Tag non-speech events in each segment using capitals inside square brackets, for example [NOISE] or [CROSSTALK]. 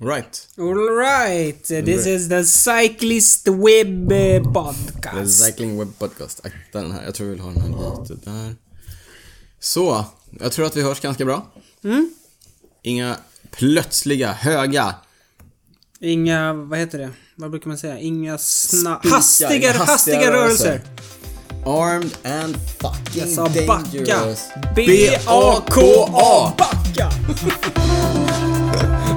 Right. Alright, this is the Cyclist Web eh, The Podcast. Cycling Web Podcast. Akta den här. Jag tror vi vill ha den här lite där. Så. Jag tror att vi hörs ganska bra. Mm. Inga plötsliga, höga, Inga, vad heter det? Vad brukar man säga? Inga sna... Spikar, Hastiga, inga hastiga, hastiga rörelser. rörelser. armed and fucking Jag sa backa. dangerous. B-A-K-A. Backa! [LAUGHS]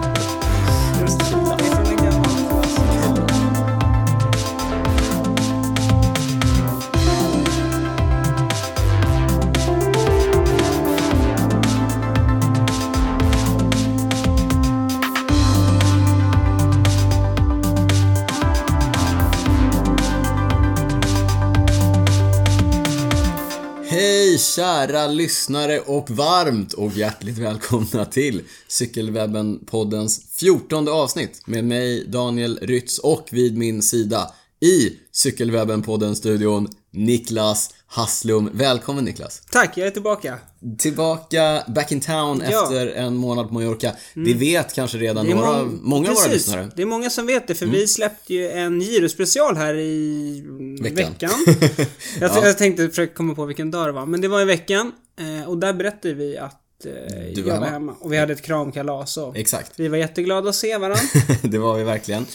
kära lyssnare och varmt och hjärtligt välkomna till Cykelwebben-poddens 14 avsnitt med mig Daniel Rytz och vid min sida i Cykelwebben-podden-studion Niklas Hasslum. Välkommen Niklas! Tack, jag är tillbaka. Tillbaka back in town Ja. efter en månad på Mallorca. Det vet kanske redan några, mång- många av våra lyssnare. Mm. Det är många som vet det, för vi släppte ju en girospecial här i Veckan. veckan. [LAUGHS] jag, jag tänkte försöka komma på vilken dag det var, men det var i veckan. eh, Och där berättade vi att eh, Du var jag var hemma. hemma. Och vi hade ett kramkalas och Exakt. vi var jätteglada att se varandra. [LAUGHS] det var vi verkligen.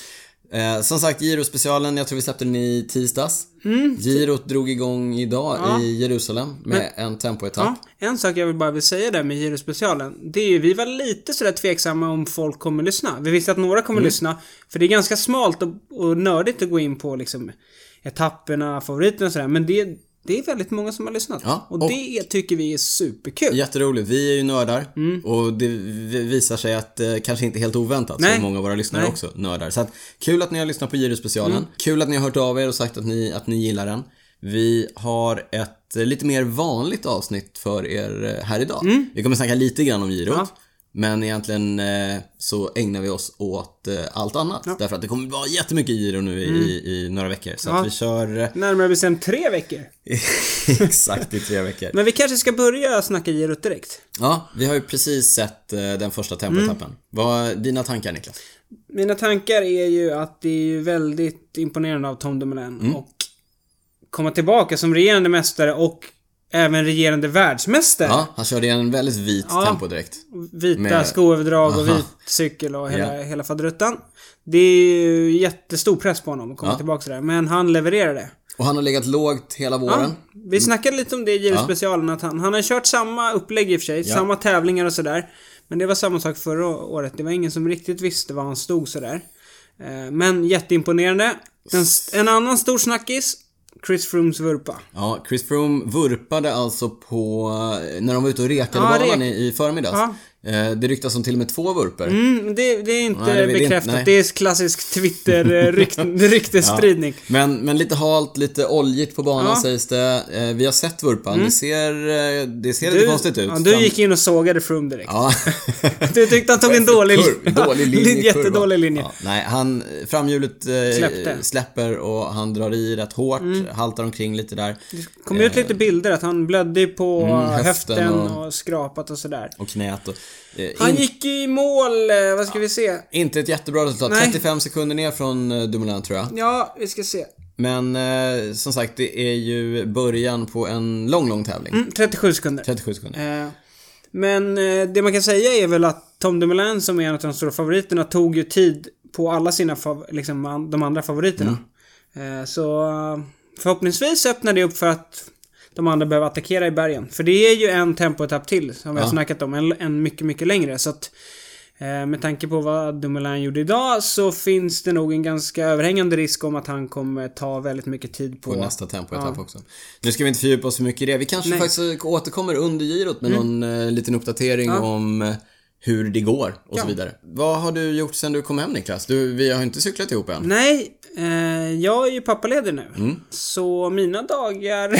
Eh, som sagt, Giro-specialen, jag tror vi släppte den i tisdags. Mm. Girot drog igång idag i Jerusalem med en tempoetapp. Ja, en sak jag vill bara vill säga där med girospecialen. Det är ju, vi var lite sådär tveksamma om folk kommer lyssna. Vi visste att några Mm. kommer lyssna. För det är ganska smalt och, och nördigt att gå in på liksom etapperna, favoriterna och sådär. Men det, det är väldigt många som har lyssnat. Ja, och, och- det tycker vi är superkul. Jätteroligt. Vi är ju nördar Mm. och det vi- visar sig att eh, kanske inte helt oväntat Nej. så många av våra lyssnare Nej. också nördar. Så att, kul att ni har lyssnat på Giro-specialen. Mm. Kul att ni har hört av er och sagt att ni, att ni gillar den. Vi har ett eh, lite mer vanligt avsnitt för er eh, här idag. Vi kommer snacka lite grann om Girot. Mm. Ja. Men egentligen eh, så ägnar vi oss åt eh, allt annat. Därför att det kommer vara jättemycket Giro nu i, i, i några veckor. Så Mm. Ja. att vi kör eh, Närmare bestämt tre veckor. [LAUGHS] exakt i tre veckor. Men vi kanske ska börja snacka girot direkt. Ja, vi har ju precis sett den första tempoetappen. Mm. Vad är dina tankar Niklas? Mina tankar är ju att det är ju väldigt imponerande av Tom Dumoulin Mm. och komma tillbaka som regerande mästare och även regerande världsmästare. Ja, han körde en väldigt vit Ja. tempo direkt. Vita Med- skoöverdrag och Aha. vit cykel och hela, Ja. hela faderuttan. Det är ju jättestor press på honom att komma Ja. tillbaka sådär. Men han levererade. Och han har legat lågt hela våren. Vi snackade lite om det i Giro-specialen, att han, han har kört samma upplägg i och för sig, Ja. samma tävlingar och sådär. Men det var samma sak förra året. Det var ingen som riktigt visste var han stod sådär. Eh, Men jätteimponerande. En, en annan stor snackis, Chris Froomes vurpa. Ja, Chris Froome vurpade alltså på, eh, när de var ute och rekade Ja, banan rek- i, förmiddags. Ja. Eh, Det ryktas om till och med två vurper. Mm, det, det är inte Nej, det det inte- bekräftat. nej. Det är klassisk Twitter-ryktesspridning. [LAUGHS] [LAUGHS] Men, men lite halt, lite oljigt på banan Ja. sägs det. Eh, Vi har sett vurpan. Det ser, eh, det ser lite konstigt ut. Ja, du gick in och sågade Froome direkt. Ja. [LAUGHS] Du tyckte han tog en dålig, Kurv, dålig linje. Jättedålig linje. Ja, nej, han, framhjulet eh. Mm. släpper och han drar i rätt hårt, haltar omkring lite där. kom ut lite bilder att han blödde på Mm, höften höften och- och... skrapat och sådär. Och knät och... Eh, Han in, gick i mål, eh, vad ska vi se? Inte ett jättebra resultat. Nej. 35 sekunder ner från eh, Dumoulin tror jag. Ja, vi ska se. Men eh, som sagt, det är ju början på en lång, lång tävling. Mm, 37 sekunder. 37 sekunder. Eh, men eh, det man kan säga är väl att Tom Dumoulin som är en av de stora favoriterna tog ju tid på alla sina liksom de andra favoriterna. Mm. Så förhoppningsvis öppnar det upp för att de andra behöver attackera i bergen. För det är ju en tempoetapp till som vi har Ja. snackat om. En, en mycket, mycket längre. Så att eh, med tanke på vad Dumoulin gjorde idag så finns det nog en ganska överhängande risk om att han kommer ta väldigt mycket tid på... På nästa tempoetapp Ja. också. Nu ska vi inte fördjupa oss för mycket i det. Vi kanske Nej. Mm. faktiskt återkommer under girot med någon eh, liten uppdatering Ja. om eh, hur det går och Ja. så vidare. Vad har du gjort sen du kom hem Niklas? Du, vi har inte cyklat ihop än. Nej, eh, jag är ju pappaledig nu. Mm. Så mina dagar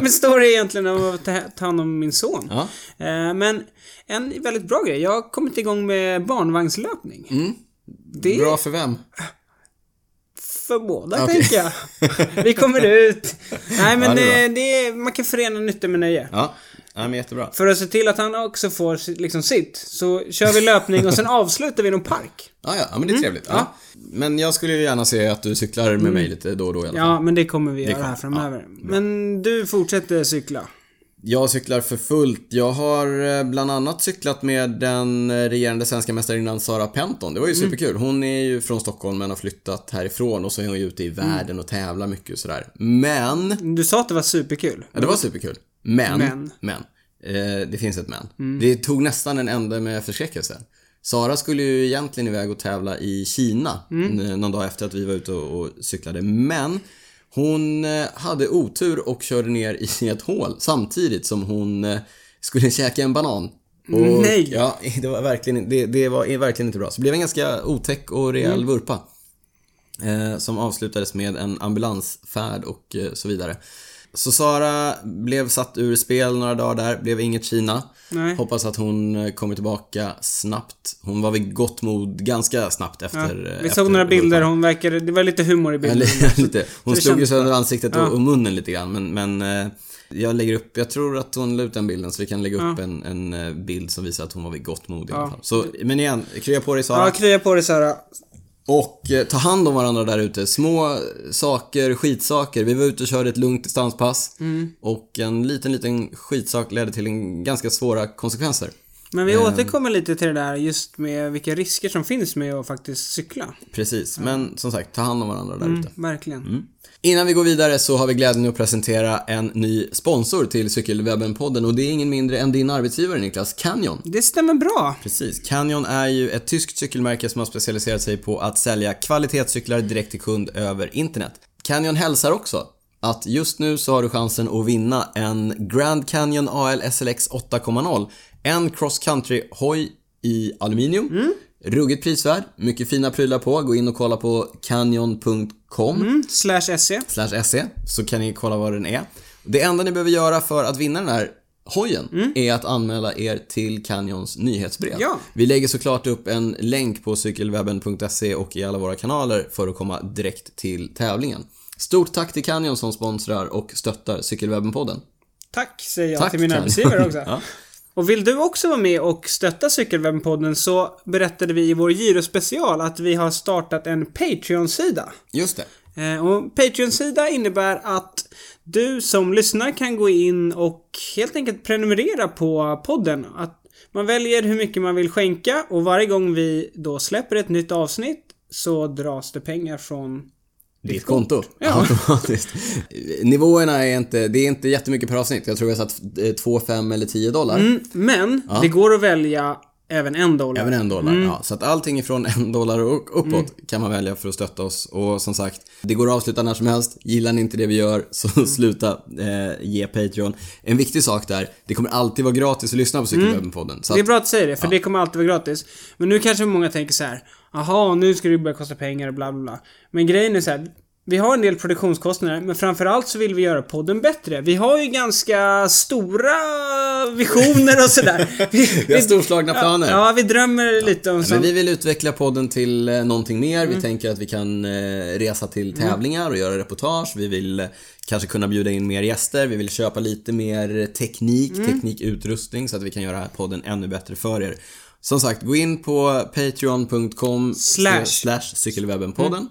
[LAUGHS] består egentligen av att ta, hand om min son. Ja. Eh, men en väldigt bra grej. Jag har kommit igång med barnvagnslöpning. Mm. Det Bra för vem? för båda, Okej. tänker jag. [LAUGHS] Vi kommer ut. Nej, men Ja, det eh, det man kan förena nytta med nöje. Ja. Ja, men jättebra. För att se till att han också får liksom sitt, så kör vi löpning och sen [LAUGHS] avslutar vi i någon park. Ja, ja, ja men det är trevligt. Ja. Men jag skulle ju gärna se att du cyklar med mig lite då och då i alla fall. Ja, men det kommer vi göra kommer- här framöver. men du fortsätter cykla. Jag cyklar för fullt. Jag har eh, bland annat cyklat med den eh, regerande svenska mästarinnan Sara Penton. Det var ju Mm. superkul. Hon är ju från Stockholm men har flyttat härifrån och så är hon ju ute i Mm. världen och tävlar mycket och sådär. Men, Du sa att det var superkul. ja, det var superkul. Men, Men. men, eh, det finns ett men. Mm. Det tog nästan en ände med förskräckelse. Sara skulle ju egentligen iväg och tävla i Kina Mm. någon dag efter att vi var ute och, och cyklade. Men hon eh, hade otur och körde ner i [LAUGHS] ett hål samtidigt som hon eh, skulle käka en banan. Och, Nej. Ja, [LAUGHS] det var verkligen, det, det var verkligen inte bra. Så det blev en ganska otäck och rejäl Mm. vurpa. Eh, som avslutades med en ambulansfärd och eh, så vidare. Så Sara blev satt ur spel några dagar där, blev inget Kina. Nej. Hoppas att hon eh, kommer tillbaka snabbt. Hon var vid gott mod ganska snabbt efter... Ja. eh, Vi efter såg några bilder, hon verkade, det var lite humor i Ja, bilden. li- [LAUGHS] lite. Hon slog ju sönder ansiktet Ja. och, och munnen lite grann men, men eh, jag lägger upp, jag tror att hon la ut den bilden så vi kan lägga upp en, en eh, bild som visar att hon var vid gott mod i alla Ja. fall. Så, men igen, krya på dig Sara. Ja, krya på dig Sara. Och eh, ta hand om varandra där ute. Små saker, skitsaker. Vi var ute och körde ett lugnt distanspass. Mm. Och en liten, liten skitsak ledde till en ganska svåra konsekvenser. Men vi Ehm. återkommer lite till det där just med vilka risker som finns med att faktiskt cykla. Precis, men som sagt, ta hand om varandra där ute. Verkligen. Innan vi går vidare så har vi glädjen att presentera en ny sponsor till Cykelwebben-podden och det är ingen mindre än din arbetsgivare Niklas, Canyon. Det stämmer bra. Precis. Canyon är ju ett tyskt cykelmärke som har specialiserat sig på att sälja kvalitetscyklar direkt till kund över internet. Canyon hälsar också att just nu så har du chansen att vinna en Grand Canyon AL SLX 8.0. En cross country hoj i aluminium. Ruggigt prisvärd, mycket fina prylar på. Gå in och kolla på canyon.com Mm. Slash SE. slash se så kan ni kolla vad den är. Det enda ni behöver göra för att vinna den här hojen är att anmäla er till Canyons nyhetsbrev. Ja. Vi lägger såklart upp en länk på cykelwebben.se och i alla våra kanaler för att komma direkt till tävlingen. Stort tack till Canyon som sponsrar och stöttar Cykelwebben-podden. Tack säger jag Tack, till min Canyon. arbetsgivare också. [LAUGHS] Ja. Och vill du också vara med och stötta Cykelwebben-podden så berättade vi i vår gyrospecial att vi har startat en Patreon-sida. Just det. Eh, Och Patreon-sida innebär att du som lyssnar kan gå in och helt enkelt prenumerera på podden. Att man väljer hur mycket man vill skänka och varje gång vi då släpper ett nytt avsnitt så dras det pengar från Ditt konto. Ja. Automatiskt. Nivåerna är inte, det är inte jättemycket per avsnitt. Jag tror jag satt eh, 2, 5 eller 10 dollar. Mm, men det går att välja även en dollar. Även en dollar, Mm. ja. Så att allting ifrån en dollar och uppåt kan man välja för att stötta oss. Och som sagt, det går att avsluta när som helst. Gillar ni inte det vi gör, så Mm. sluta eh, ge Patreon. En viktig sak där, det kommer alltid vara gratis att lyssna på Cykelwebben-podden. Mm. Det är bra att säga det, för det kommer alltid vara gratis. Men nu kanske många tänker så här. Jaha, nu ska det börja kosta pengar och bla bla bla. Men grejen är så här. Vi har en del produktionskostnader, men framförallt så vill vi göra podden bättre. Vi har ju ganska stora visioner och sådär. [LAUGHS] Vi, vi har storslagna planer. Ja, vi drömmer lite om Men sånt. vi vill utveckla podden till eh, någonting mer. Mm. Vi tänker att vi kan eh, resa till tävlingar och göra reportage. Vi vill eh, kanske kunna bjuda in mer gäster. Vi vill köpa lite mer teknik, Mm. teknikutrustning så att vi kan göra podden ännu bättre för er. Som sagt, gå in på patreon.com Slash. slash cykelwebbenpodden.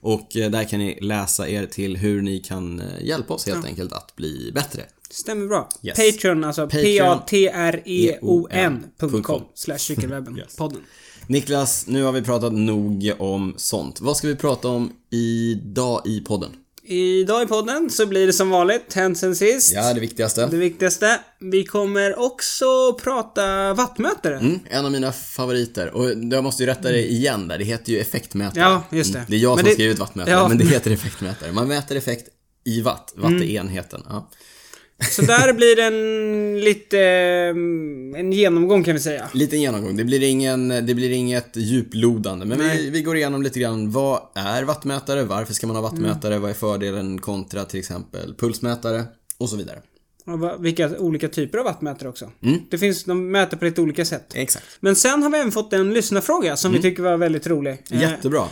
Och eh, där kan ni läsa er till hur ni kan eh, hjälpa oss helt enkelt att bli bättre. Stämmer bra. Yes. Patreon, alltså Patreon. p-a-t-r-e-o-n.com slash cykelwebben-podden. [LAUGHS] Niklas, nu har vi pratat nog om sånt. Vad ska vi prata om idag i podden? Idag i podden så blir det som vanligt, hänt sen sist. Ja, det viktigaste. Det viktigaste. Vi kommer också prata wattmätare. Mm, en av mina favoriter. Och jag måste ju rätta dig igen där. Det heter ju effektmätare. Ja, just det. Mm, det är jag Men som det- skrivit wattmätare, Ja. men det heter effektmätare. Man mäter effekt i watt. Watt är enheten. Ja. Så där blir det en lite... mm, En genomgång kan vi säga. Liten genomgång. Det blir, ingen, det blir inget djuplodande. Men vi, vi går igenom lite grann. Vad är wattmätare? Varför ska man ha wattmätare? Mm. Vad är fördelen kontra till exempel pulsmätare? Och så vidare. Och vilka olika typer av wattmätare också. Mm. Det finns, de mäter på lite olika sätt. Exakt. Men sen har vi även fått en lyssnarfråga som vi tycker var väldigt rolig. Eh, Jättebra.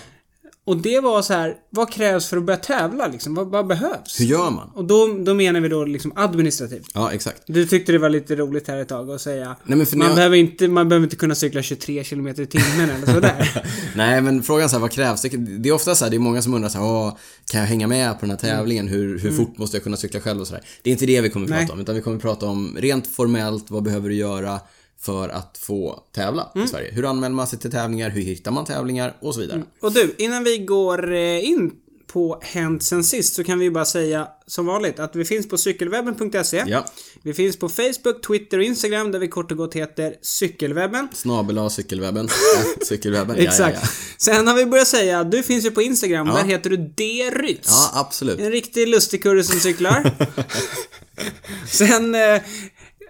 Och det var så här, vad krävs för att börja tävla liksom? Vad, vad behövs? Hur gör man? Och då, då menar vi då liksom administrativt. Ja, exakt. Du tyckte det var lite roligt här ett tag att säga Nej, men för man, jag- behöver inte, man behöver inte kunna cykla 23 km i timmen eller sådär. [LAUGHS] Nej, men frågan är så här, vad krävs? Det, det är ofta så här, det är många som undrar så här, kan jag hänga med på den här tävlingen? Hur, hur fort måste jag kunna cykla själv och sådär? Det är inte det vi kommer att prata om, utan vi kommer att prata om rent formellt, vad behöver du göra för att få tävla i Sverige? Hur anmäler man sig till tävlingar? Hur hittar man tävlingar? Och så vidare. Och du, innan vi går eh, in på Hänt sen sist så kan vi bara säga som vanligt att vi finns på cykelwebben.se. Ja, Vi finns på Facebook, Twitter och Instagram där vi kort och gott heter Cykelwebben. snabel A cykelwebben. [LAUGHS] Cykelwebben. Exakt. Ja, ja. Sen har vi börjat säga, du finns ju på Instagram, där heter du D. Rytz. ja, absolut. En riktig lustigkurre som cyklar. [LAUGHS] Sen, eh,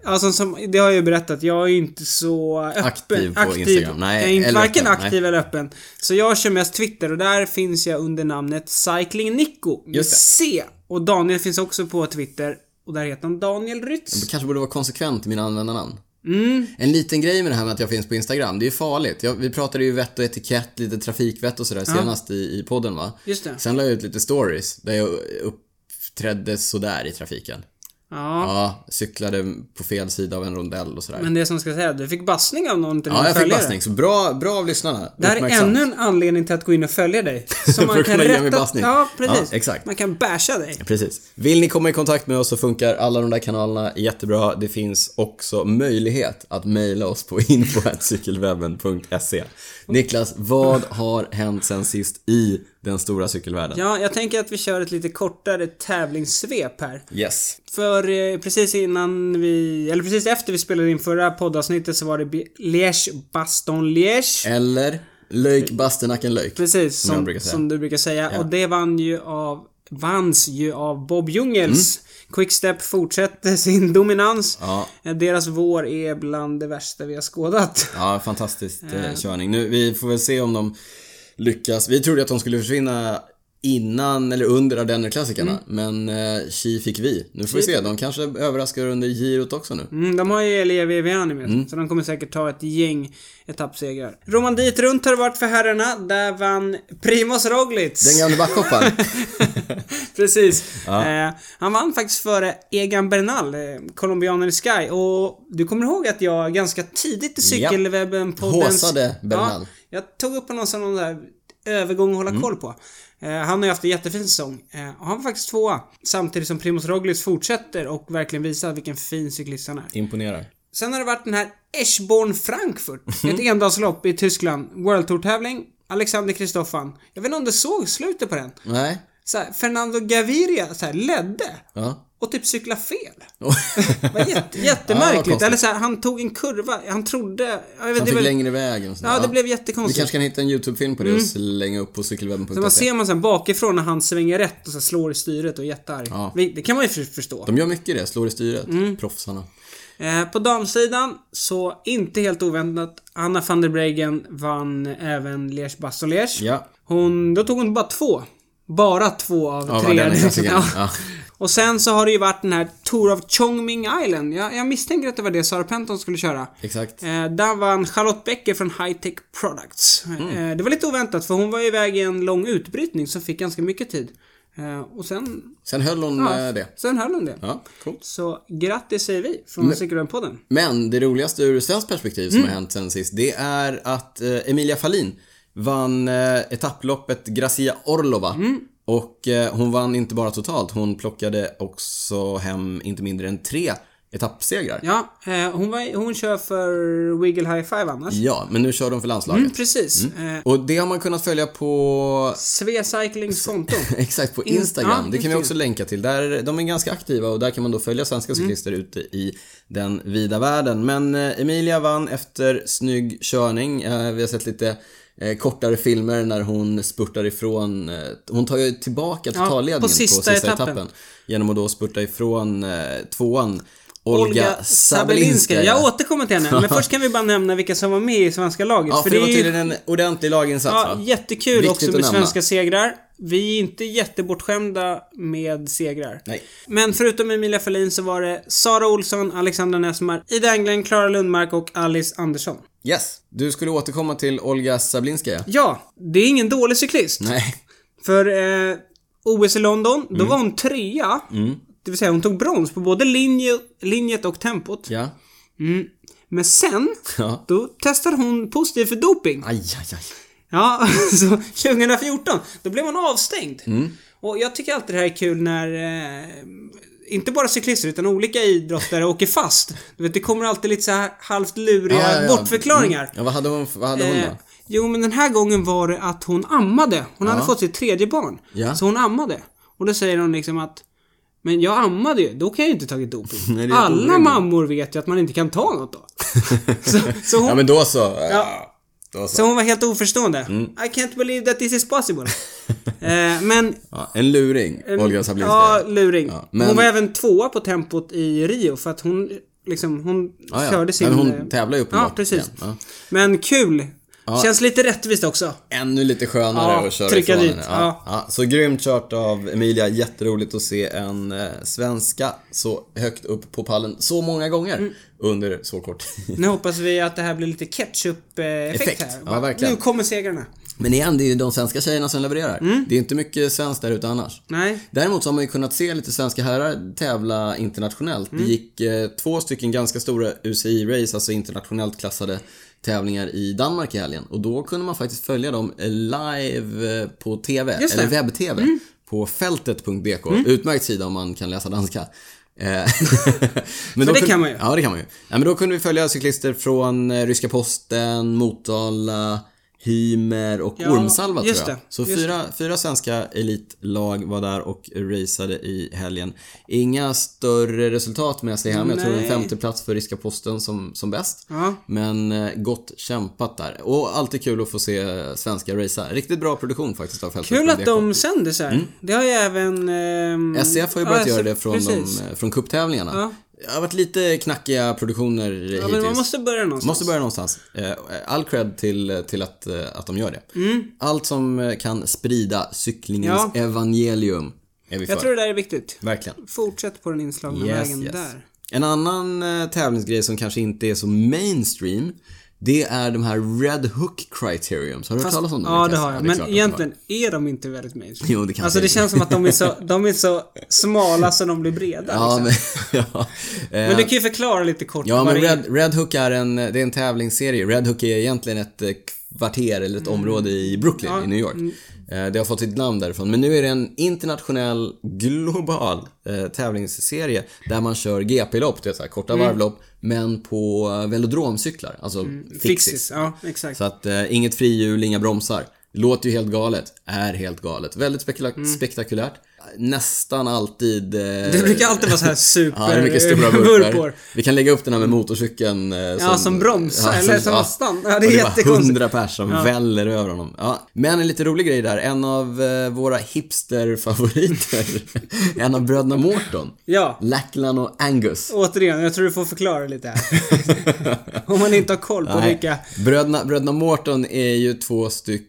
alltså som, det har jag ju berättat, jag är ju inte så öppen. Aktiv på Instagram. Nej, jag är inte varken öppen, aktiv eller öppen. Så jag kör mest Twitter och där finns jag under namnet Cycling Nico med. C. Och Daniel finns också på Twitter och där heter han Daniel Rytz. Jag kanske borde vara konsekvent i mina användarnamn. Mm. En liten grej med det här med att jag finns på Instagram, det är ju farligt. Jag, vi pratade ju vett och etikett, lite trafikvett och sådär senast i, i podden va? Just det. Sen la jag ut lite stories där jag uppträdde sådär i trafiken. Ja. Ja, cyklade på fel sida av en rondell och sådär. Men det som ska säga, du fick bassning av någon till ja, jag fick bassning. Så bra, bra av lyssnarna. Det här är ännu en anledning till att gå in och följa dig. [LAUGHS] Så man kan rätta... Ja, precis. Ja, exakt. Man kan basha dig. Precis. Vill ni komma i kontakt med oss så funkar alla de där kanalerna jättebra. Det finns också möjlighet att mejla oss på [LAUGHS] info.cykelwebben.se. Niklas, vad har hänt sen sist i den stora cykelvärlden? Ja, jag tänker att vi kör ett lite kortare tävlingssvep här. Yes. För eh, precis innan vi, eller precis efter vi spelade in förra poddavsnittet så var det Bi- Liège, Baston Liège. Eller Löjk Bastenacken Löjk. Precis, som, säga. som du brukar säga. Och det vann ju av, vanns ju av Bob Jungels. Quickstep fortsätter sin dominans. Mm. Ja. Eh, Deras vår är bland det värsta vi har skådat. Ja, fantastisk eh, körning. Nu, vi får väl se om de lyckas. Vi trodde att de skulle försvinna innan eller under Ardennerklassikerna, men eh, chi fick vi. Nu får vi se, de kanske överraskar under girot också nu. Mm, de har ju Elia Viviani med Mm. så de kommer säkert ta ett gäng etappsegrar. Romandit runt har det varit för herrarna. Där vann Primoz Roglic. Den gamle backhopparen. [LAUGHS] Precis. Eh, han vann faktiskt före Egan Bernal, eh, colombianer i Sky. Och du kommer ihåg att jag ganska tidigt i cykelwebben på Håsade Bernal. Ja, jag tog upp honom som någon där övergång att hålla Mm. koll på. Eh, han har ju haft en jättefin säsong. Eh, och han var faktiskt tvåa. Samtidigt som Primoz Roglic fortsätter och verkligen visar vilken fin cyklist han är. Imponerar. Sen har det varit den här Eschborn Frankfurt. [LAUGHS] Ett endagslopp i Tyskland. World Tour-tävling. Alexander Kristoffan. Jag vet inte om du såg slutet på den? Nej. Så här, Fernando Gaviria så här, ledde. Ja. Och typ cykla fel. [LAUGHS] Det var jätte, jättemärkligt. konstigt. Eller så här, han tog en kurva. Han trodde... Jag vet, Han det fick väl, längre väg och Ja, det blev Vi jättekonstigt. kanske kan hitta en YouTube-film på det och slänga upp på Så man cykelwebben.se. ser man sen bakifrån när han svänger rätt och så slår i styret och är jättearg. Ja. Vi- Det kan man ju för- förstå. De gör mycket det, slår i styret. Mm. Proffsarna. Eh, på damsidan, så inte helt oväntat, Anna van der Breggen vann även Liège Baston Liège. Ja. Hon, då tog hon bara två. Bara två av Ja, [LAUGHS] tre. Ja. Och sen så har det ju varit den här Tour of Chongming Island. Jag, jag misstänker att det var det Sara Penton skulle köra. Exakt. Eh, där vann Charlotte Becker från High Tech Products. Mm. Eh, det var lite oväntat för hon var iväg i en lång utbrytning som fick ganska mycket tid. Eh, och sen, Sen höll hon ja, eh, det. sen höll hon det. Ja, coolt. Så grattis säger vi från Cykelwebben-podden. Men det roligaste ur svenskt perspektiv som Mm. har hänt sen sist, det är att eh, Emilia Fahlin vann eh, etapploppet Gracia Orlova. Mm. Och eh, hon vann inte bara totalt, hon plockade också hem inte mindre än tre etappsegrar. Ja, eh, hon, var, hon kör för Wiggle High Five annars. Ja, men nu kör de för landslaget. Mm, precis. Eh, Och det har man kunnat följa på Svea Cyclings konto. [LAUGHS] Exakt, på In- Instagram. ja, det kan vi också länka till. Där, de är ganska aktiva och där kan man då följa svenska Mm. cyklister ute i den vida världen. Men Emilia vann efter snygg körning. Vi har sett lite eh, kortare filmer när hon spurtar ifrån. Eh, hon tar ju tillbaka totalledningen på på sista sista, etappen. etappen. Genom att då spurta ifrån eh, tvåan. Olga Olga Sabelinska. Jag återkommer till henne. Men först kan vi bara nämna vilka som var med i svenska laget. Ja, för, för det var tydligen en ordentlig laginsats Ja, va? jättekul Viktigt också med svenska segrar. Vi är inte jättebortskämda med segrar. Nej. Men förutom Emilia Ferlin så var det Sara Olsson, Alexandra Nessmar, Ida Englund, Klara Lundmark och Alice Andersson. Yes. Du skulle återkomma till Olga Sablinskaja. Ja, det är ingen dålig cyklist. Nej. För eh, OS i London, då var hon trea. Det vill säga hon tog brons på både linje, linjet och tempot. Ja. Men sen, Ja. då testade hon positiv för doping. Aj, aj, aj. Ja, [LAUGHS] så 2014, då blev hon avstängd. Mm. Och jag tycker alltid det här är kul när eh, inte bara cyklister utan olika idrottare åker fast. Du vet, det kommer alltid lite så här halvt luriga Ja, ja, ja. bortförklaringar. Mm. Ja, vad hade hon, vad hade hon Eh, då? jo, men den här gången var det att hon ammade. Hon hade fått sitt tredje barn. Ja. Så hon ammade. Och då säger hon liksom att men jag ammade ju, då kan jag ju inte tagit doping. [LAUGHS] Nej, Alla mammor vet ju att man inte kan ta något då. [LAUGHS] så, så, hon, Ja, men då så. Ja. Så. så hon var helt oförstående. Mm. I can't believe that this is possible. [LAUGHS] eh, men... Ja, en luring, Olga Sablinskaja. Ja, luring. Ja, men- Hon var även tvåa på tempot i Rio för att hon liksom, hon Ja, ja. körde sin... Men hon tävlar ju uppenbart. Ja, precis. Ja. Men kul. Känns lite rättvist också. Ännu lite skönare Ja, att köra trycka ifrån dit, henne. ja. Ja. Så grymt kört av Emilia. Jätteroligt att se en eh, svenska så högt upp på pallen så många gånger Mm. Under så kort tid. Nu hoppas vi att det här blir lite ketchup-effekt Effekt. här. Ja, verkligen. Nu kommer segrarna. Men igen, det är ju de svenska tjejerna som levererar. Mm. Det är inte mycket svenskt där ute annars. Nej. Däremot så har man ju kunnat se lite svenska herrar tävla internationellt. Mm. Det gick eh, två stycken ganska stora UCI-race, alltså internationellt klassade tävlingar i Danmark i helgen. Och då kunde man faktiskt följa dem live eh, på TV. Mm. eller webb-TV, på fältet.bk. Utmärkt sida om man kan läsa danska. Eh, [LAUGHS] men då det kunde- kan man ju. Ja, det kan man ju. Ja, men då kunde vi följa cyklister från eh, Ryska Posten, Motala, Hymer och Ja, Ormsalva tror jag. det, Så fyra, fyra svenska elitlag var där och raceade i helgen. Inga större resultat med sig hem. Jag tror en Nej. femte plats för Ryska Posten som, som bäst. Ja. Men eh, gott kämpat där. Och alltid kul att få se svenska racea. Riktigt bra produktion faktiskt av fältet. Kul att de sänder så här. Det har ju även... ehm, SCF har ju börjat ja, göra det från, de, eh, från cuptävlingarna. Ja. Det har varit lite knackiga produktioner Ja, hittills. men man måste börja någonstans. Måste börja någonstans. Eh, All cred till, till att, eh, att de gör det. Mm. Allt som eh, kan sprida cyklingens Ja. evangelium är vi för. Jag tror det där är viktigt. Verkligen. Fortsätt på den inslagna Yes, vägen yes. där. En annan tävlingsgrej som kanske inte är så mainstream det är de här Red Hook Criteriums. Har du hört talas om dem? Ja, det har jag. Men egentligen är de inte väldigt mainstream. Jo, det kanske Alltså det känns som att de är så, de är så smala så de blir breda. Ja, liksom. men, [LAUGHS] ja. Men du kan ju förklara lite kort Ja, men. Red, Red Hook är en, det är en tävlingsserie. Red Hook är egentligen ett eh, kvarter eller ett område i Brooklyn Ja, i New York. Eh, Det har fått sitt namn därifrån. Men nu är det en internationell, global eh, tävlingsserie där man kör GP-lopp, det är så här korta varvlopp, men på velodromcyklar, alltså fixis. Fixis. Ja, exakt. Så att eh, inget frihjul, inga bromsar. Låter ju helt galet. Är helt galet. Väldigt spekula- spektakulärt. Nästan alltid... Eh. Det brukar alltid vara så här super... [LAUGHS] Ja, det är mycket stora vurpor. Vi kan lägga upp den här med motorcykeln. Eh, Ja, som broms. eller som ja. stand. Ja, det är Och det är jättekonstigt. hundra pers som väller över honom. Ja. Men en lite rolig grej där. En av eh, våra hipsterfavoriter. [LAUGHS] en av bröderna Morton. Ja. Lackland och Angus. Återigen, jag tror du får förklara lite här. [LAUGHS] Om man inte har koll på Nej. vilka... Bröderna, bröderna Morton är ju två stycken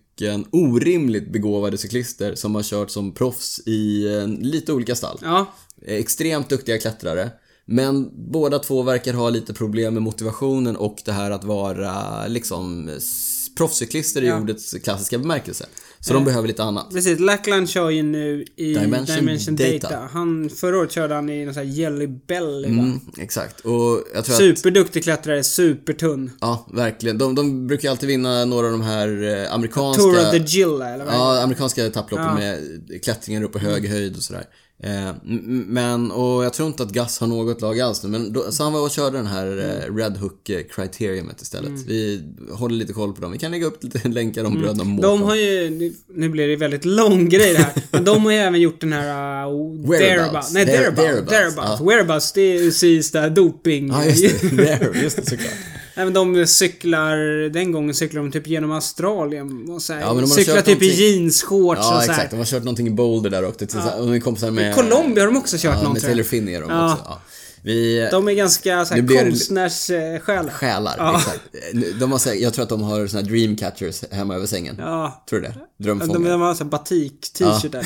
orimligt begåvade cyklister som har kört som proffs i eh, lite olika stall. Ja. Extremt duktiga klättrare. Men båda två verkar ha lite problem med motivationen och det här att vara liksom proffscyklister i Ja. ordets klassiska bemärkelse. Så de behöver lite annat. Precis, Lackland kör ju nu i Dimension Dimension, Data. Data. Han, förra året körde han i någon sån här Jelly Belly va? Mm, exakt. Och jag tror att... Superduktig klättrare, supertunn. Ja, verkligen. De, de brukar ju alltid vinna några av de här eh, amerikanska... Tour of the Gilla eller vad Ja, amerikanska etapploppen Ja. med klättringar upp på hög höjd och sådär. Eh, men, och jag tror inte att Gus har något lag alls nu, men då, så han var och körde den här eh, Red Hook eh, Criteriumet istället. Mm. Vi håller lite koll på dem. Vi kan lägga upp lite [LAUGHS] länkar om bröderna Morton. De har ju, nu- blir det väldigt lång grej det här, [LAUGHS] men de har ju även gjort den här uh, Whereabouts. Nej, There- Thereabouts. thereabouts, Thereabouts. ja. Whereabouts, det är UCI's där doping... Ja, just det. [LAUGHS] There, just det, såklart. Även de cyklar, den gången cyklar de typ genom Australien och så här, Ja, men de cyklar typ i någonting- jeansshorts och Ja, så här. exakt. De har kört någonting i Boulder där och och de är kompisar med... Colombia har de också kört ja, någon med. Taylor Finney är de Ja. också. Ja. Vi... De är ganska så här, konstnärssjälar. Själar, Ja. exakt. De har, jag tror att de har såna här dreamcatchers hemma över sängen. Ja. Tror du det? De, Drömfångare. de har så batik-t-shirt där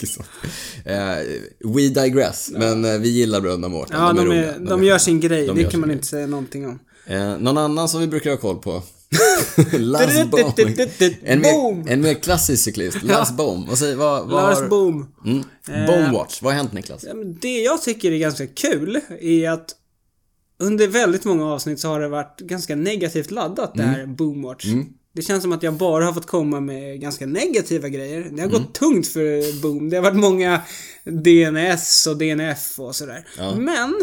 liksom. [LAUGHS] Eh, we digress, men eh, vi gillar Bröderna Mårten. Ja, de, är, roliga. de, gör sin grej. De det kan man inte säga någonting om. Eh, någon annan som vi brukar ha koll på? [LAUGHS] Lars Bohm. En mer, en mer klassisk cyklist. Lars Bohm. Vad säger, vad, vad Lars. Boom. Mm. Eh, Boomwatch. Vad har hänt Niklas? Det jag tycker är ganska kul är att under väldigt många avsnitt så har det varit ganska negativt laddat det Mm. här Boomwatch. Det känns som att jag bara har fått komma med ganska negativa grejer. Det har Mm. gått tungt för Boom. Det har varit många DNS och DNF och sådär. Ja. Men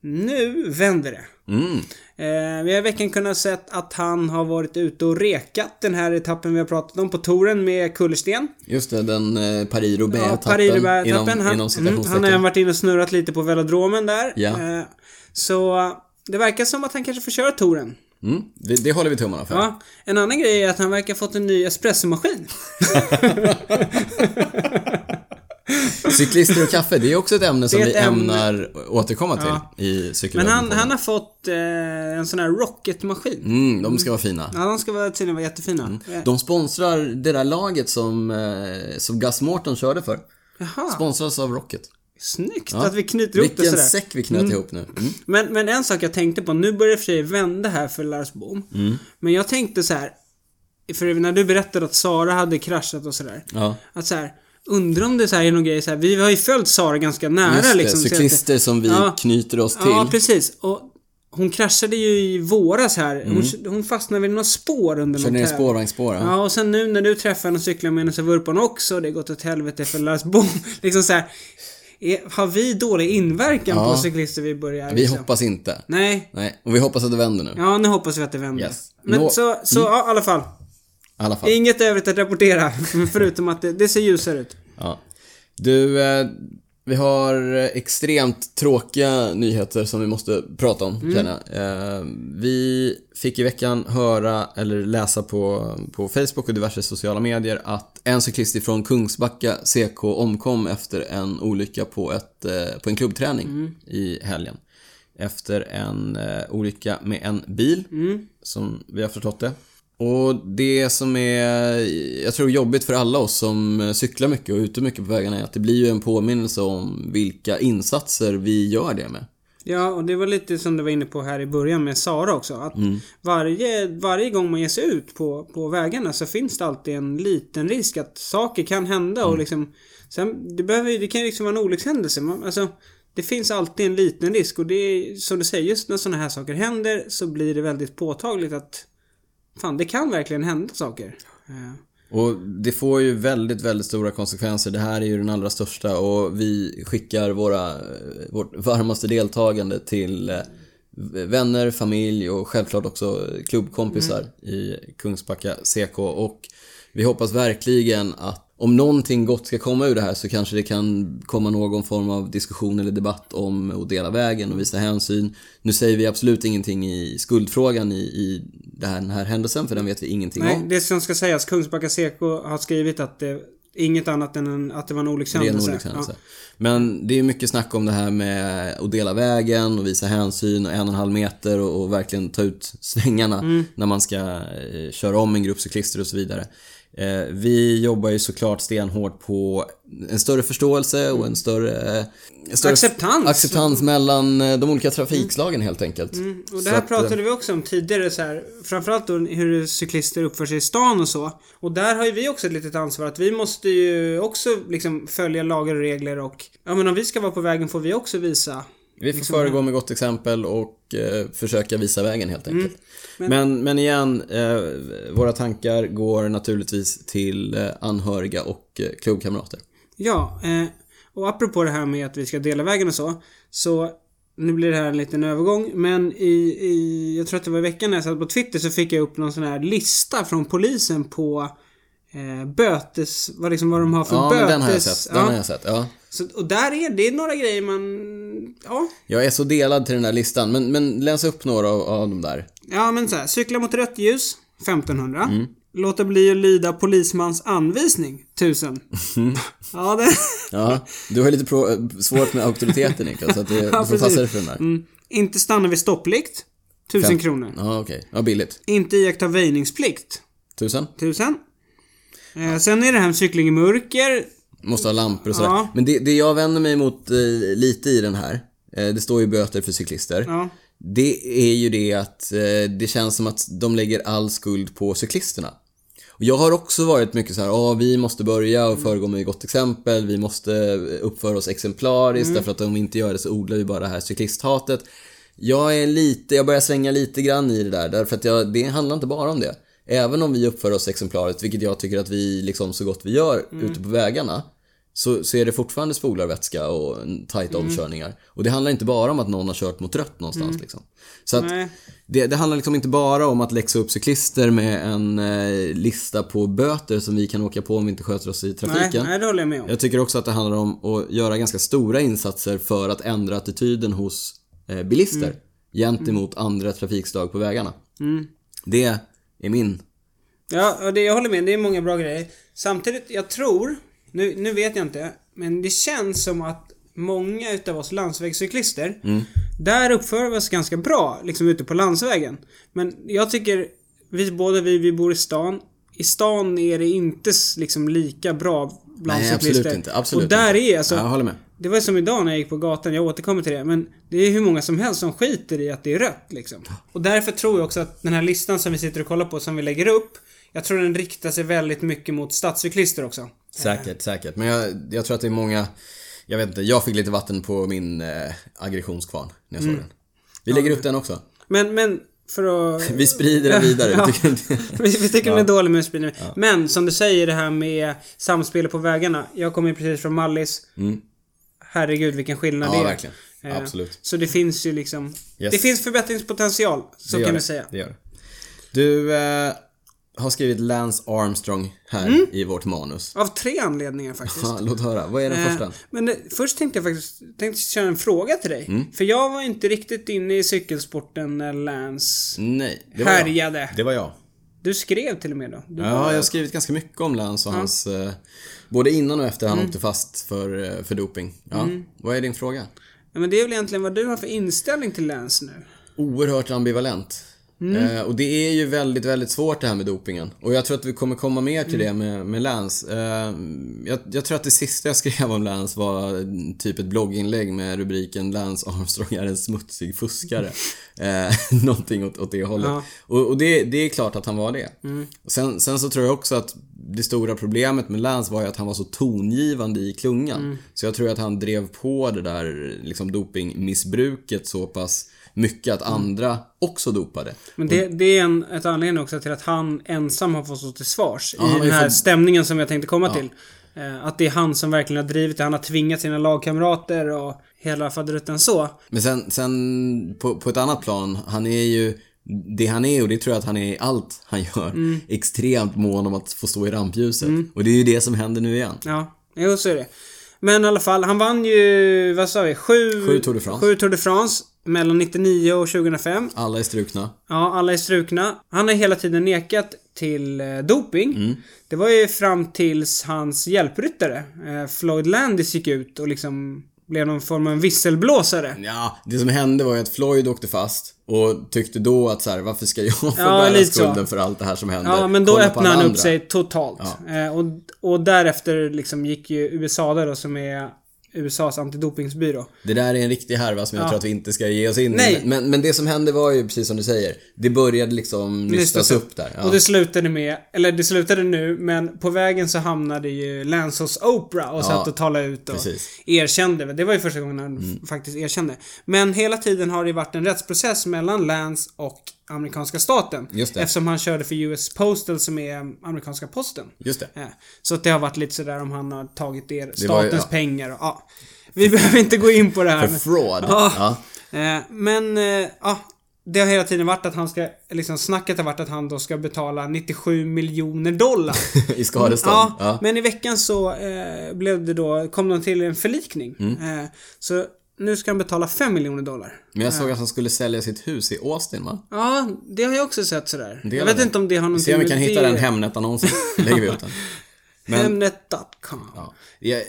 nu vänder det. Mm. Eh, vi har i veckan kunnat sett att han har varit ute och rekat den här etappen vi har pratat om på touren med kullersten. Just det, den eh, paris Ja, etappen Paris-Roubaix-etappen. Han, mm, han har även varit inne och snurrat lite på velodromen där. Ja. Eh, så det verkar som att han kanske får köra touren. Mm, det, det håller vi tummarna för. Ja. En annan grej är att han verkar ha fått en ny espressomaskin. [LAUGHS] [LAUGHS] Cyklister och kaffe, det är också ett ämne som vi ett ämne. ämnar återkomma till Ja. i Men cykelwebben. han, han har fått eh, en sån här rocketmaskin. Mm, de ska vara fina. Ja, de ska vara, tydligen vara jättefina. Eh, De sponsrar det där laget som, eh, som Gus Morton körde för. Jaha, Sponsras av Rocket. snyggt Ja. att vi knyter ihop det Vilken sådär. säck vi knöt ihop nu. Mm. Men, men en sak jag tänkte på, nu börjar det för sig vända här för Lars Bohm. Mm. Men jag tänkte så här. För när du berättade att Sara hade kraschat och sådär. Ja. Att så här, undrar om det så här är någon grej så här, vi har ju följt Sara ganska nära Just det, liksom. cyklister som vi Ja. knyter oss till. Ja, precis. Och hon kraschade ju i våras här. Hon, hon fastnade vid några spår under Kör någon ner i tävling. spårvagnsspår. Ja. Ja, och sen nu när du träffar henne och cyklar med henne så vurpar hon också. Det har gått åt helvete för Lars Bohm. [LAUGHS] liksom så här, är, Har vi dålig inverkan Ja. på cyklister vi börjar Vi liksom? hoppas inte. Nej. Nej, och vi hoppas att det vänder nu. Ja, nu hoppas vi att det vänder. Yes. Men Nå- så, så ja, i alla fall. Alla fall. Inget övrigt att rapportera. [LAUGHS] Förutom att det, det ser ljusare ut. Ja. Du, eh, vi har extremt tråkiga nyheter som vi måste prata om, Mm. känner jag. Eh, vi fick i veckan höra, eller läsa på, på Facebook och diverse sociala medier att en cyklist ifrån Kungsbacka CK omkom efter en olycka på, ett, eh, på en klubbträning Mm. i helgen. Efter en eh, olycka med en bil, Mm. som vi har förstått det. Och det som är, jag tror jobbigt för alla oss som cyklar mycket och är ute mycket på vägarna är att det blir ju en påminnelse om vilka insatser vi gör det med. Ja, och det var lite som du var inne på här i början med Sara också. Att varje, varje gång man ger sig ut på, på vägarna så finns det alltid en liten risk att saker kan hända och liksom... Sen, det, behöver, det kan ju liksom vara en olyckshändelse. Man, alltså, det finns alltid en liten risk och det är som du säger, just när sådana här saker händer så blir det väldigt påtagligt att Fan, det kan verkligen hända saker. Eh, Och det får ju väldigt, väldigt stora konsekvenser. Det här är ju den allra största och vi skickar våra, vårt varmaste deltagande till eh, vänner, familj och självklart också klubbkompisar i Kungsbacka CK. Och vi hoppas verkligen att om någonting gott ska komma ur det här så kanske det kan komma någon form av diskussion eller debatt om att dela vägen och visa hänsyn. Nu säger vi absolut ingenting i skuldfrågan i, i här, den här händelsen för den vet vi ingenting Nej, om. det som ska sägas, Kungsbacka CK har skrivit att det inget annat än en, att det var en olyckshändelse. olyckshändelse. Men det är mycket snack om det här med att dela vägen och visa hänsyn och en och en halv meter och, och verkligen ta ut svängarna Mm. när man ska eh, köra om en grupp cyklister och så vidare. Eh, vi jobbar ju såklart stenhårt på en större förståelse och en större, en större Acceptans. acceptans mellan eh, de olika trafikslagen helt enkelt. Mm, och Så det här att, eh, pratade vi också om tidigare så här, framförallt då hur cyklister uppför sig i stan och så. Och där har ju vi också ett litet ansvar att vi måste ju också liksom följa lagar och regler och ja men om vi ska vara på vägen får vi också visa. Vi får liksom föregå med gott exempel och eh, försöka visa vägen helt enkelt. Mm. Men- Men, men igen, eh, våra tankar går naturligtvis till eh, anhöriga och eh, klubbkamrater. Ja, eh, och apropå det här med att vi ska dela vägen och så. Så nu blir det här en liten övergång men i, i jag tror att det var i veckan när jag satt på Twitter så fick jag upp någon sån här lista från polisen på eh, bötes, vad liksom vad de har för Ja, bötes. men den har jag sett. Den ja. har jag sett, ja. Så, och där är det är några grejer man... Ja. Jag är så delad till den där listan, men, men läs upp några av, av de där. Ja men så här, cykla mot rött ljus 1500. Mm. låta bli att lyda polismans anvisning. 1000. ja, det... Ja, du har lite pro- svårt med auktoriteten Niklas, så att det, [LAUGHS] Ja, du får passa dig för den där. Mm. Inte stanna vid stopplikt. 1000 Fem- kronor. Ja, okej. Ja, billigt. Inte iaktta väjningsplikt. Tusen? 1000. Eh, sen är det här med cykling i mörker. Måste ha lampor och sådär. Ja. Men det, det jag vänder mig mot eh, lite i den här, eh, det står ju böter för cyklister. Ja. Det är ju det att eh, det känns som att de lägger all skuld på cyklisterna. Och jag har också varit mycket så här, ja vi måste börja och föregå med gott exempel, vi måste uppföra oss exemplariskt därför att om vi inte gör det så odlar vi bara det här cyklisthatet. Jag är lite, jag börjar svänga lite grann i det där därför att jag, det handlar inte bara om det. Även om vi uppför oss exemplariskt, vilket jag tycker att vi liksom så gott vi gör ute på vägarna, så, så är det fortfarande spolarvätska och tajta omkörningar. Och det handlar inte bara om att någon har kört mot rött någonstans liksom. Så att Nej. det, det handlar liksom inte bara om att läxa upp cyklister med en eh, lista på böter som vi kan åka på om vi inte sköter oss i Nej, trafiken. nej, det håller jag med om. Jag tycker också att det handlar om att göra ganska stora insatser för att ändra attityden hos eh, bilister gentemot andra trafikslag på vägarna. Det är min... Ja, det, jag håller med. Det är många bra grejer. Samtidigt, jag tror, nu, nu vet jag inte, men det känns som att många utav oss landsvägscyklister, där uppför vi oss ganska bra, liksom ute på landsvägen. Men jag tycker, vi, båda vi, vi bor i stan. I stan är det inte liksom lika bra bland Nej, cyklister. absolut inte. Absolut och där inte. är alltså, Ja, jag håller med. det var som idag när jag gick på gatan, jag återkommer till det, men det är hur många som helst som skiter i att det är rött liksom. Och därför tror jag också att den här listan som vi sitter och kollar på, som vi lägger upp, jag tror den riktar sig väldigt mycket mot stadscyklister också. Säkert, säkert. Men jag, jag tror att det är många... Jag vet inte, jag fick lite vatten på min eh, aggressionskvarn när jag såg den. Vi lägger upp den också. Men, men, för att... Vi sprider den vidare. Ja. Vi tycker [LAUGHS] vi, vi tycker den är dålig med spridning. Men som du säger det här med samspelet på vägarna. Jag kommer ju precis från Mallis. Herregud vilken skillnad det Mm. Ja, är. verkligen. Eh, Absolut. Så det finns ju liksom... Yes. Det finns förbättringspotential. Så Det kan det. vi säga. Det gör det. Du eh, har skrivit Lance Armstrong här Mm. i vårt manus. Av tre anledningar faktiskt. Ja, låt höra. Vad är den Eh, första? Men det, först tänkte jag faktiskt tänkte köra en fråga till dig. Mm. För jag var inte riktigt inne i cykelsporten när Lance Nej, det var jag. härjade. Det var jag. Du skrev till och med då. Du Ja, var- jag har skrivit ganska mycket om Lance och hans... Eh, både innan och efter han Mm. åkte fast för, eh, för doping. Ja, vad är din fråga? ja, men det är väl egentligen vad du har för inställning till Lance nu. Oerhört ambivalent. Mm. Eh, och det är ju väldigt, väldigt svårt det här med dopingen. Och jag tror att vi kommer komma mer till Mm. det med, med Lance. Eh, jag, jag tror att det sista jag skrev om Lance var typ ett blogginlägg med rubriken Lance Armstrong är en smutsig fuskare. Eh, [LAUGHS] någonting åt, åt det hållet. Ja. Och, och det, det är klart att han var det. Mm. Sen, sen så tror jag också att det stora problemet med Lance var ju att han var så tongivande i klungan. Mm. Så jag tror att han drev på det där liksom dopingmissbruket så pass mycket att andra också dopade. Men det, det är en, ett anledning också till att han ensam har fått stå till svars Ja, i den här fått- stämningen som jag tänkte komma till. Eh, Att det är han som verkligen har drivit det. Han har tvingat sina lagkamrater och hela faderutten så. Men sen, sen på, på ett annat plan, han är ju det han är och det tror jag att han är i allt han gör. Mm. Extremt mån om att få stå i rampljuset. Och det är ju det som händer nu igen. Ja, jo så är det. Men i alla fall, han vann ju, vad sa vi, sju... Sju Tour de France. Sju Tour de France. Mellan 99 och 2005. Alla är strukna. Ja, alla är strukna. Han har hela tiden nekat till eh, doping. Det var ju fram tills hans hjälpryttare, eh, Floyd Landis, gick ut och liksom blev någon form av visselblåsare. Ja, det som hände var ju att Floyd åkte fast och tyckte då att så här, varför ska jag [LAUGHS] få Ja, bära lite så. skulden för allt det här som händer? Ja, men då Kolla öppnade han upp andra. sig totalt. Eh, och, och därefter liksom gick ju USA där då, som är USAs antidopingsbyrå. Det där är en riktig härva som jag Ja. tror att vi inte ska ge oss in i. Men, men det som hände var ju precis som du säger. Det började liksom nystas upp där. Ja. Och det slutade med, eller det slutade nu, men på vägen så hamnade ju Lance hos Oprah och Ja, satt och talade ut och precis. erkände. Det var ju första gången han f- faktiskt erkände. Men hela tiden har det varit en rättsprocess mellan Lance och amerikanska staten. Just det. Eftersom han körde för US Postal som är amerikanska posten. Just det. Ja. Så att det har varit lite sådär om han har tagit er, var ju- statens ja. pengar och, ja. Vi behöver inte gå in på det här. För fraud. Ja. Ja. Eh, men, eh, ja. Det har hela tiden varit att han ska, liksom snacket har varit att han då ska betala 97 miljoner dollar. [LAUGHS] I skadestånd. ja, Ja. men i veckan så eh, blev det då, kom de till en förlikning. Mm. Eh, så nu ska han betala 5 miljoner dollar. Men jag såg att han skulle sälja sitt hus i Austin va? Ja, det har jag också sett sådär. Jag vet det. inte om det har Vi någonting ser om vi kan hitta det... den Hemnet-annonsen. Lägger vi ut den. [LAUGHS] Men, Hemnet.com. ja. jag,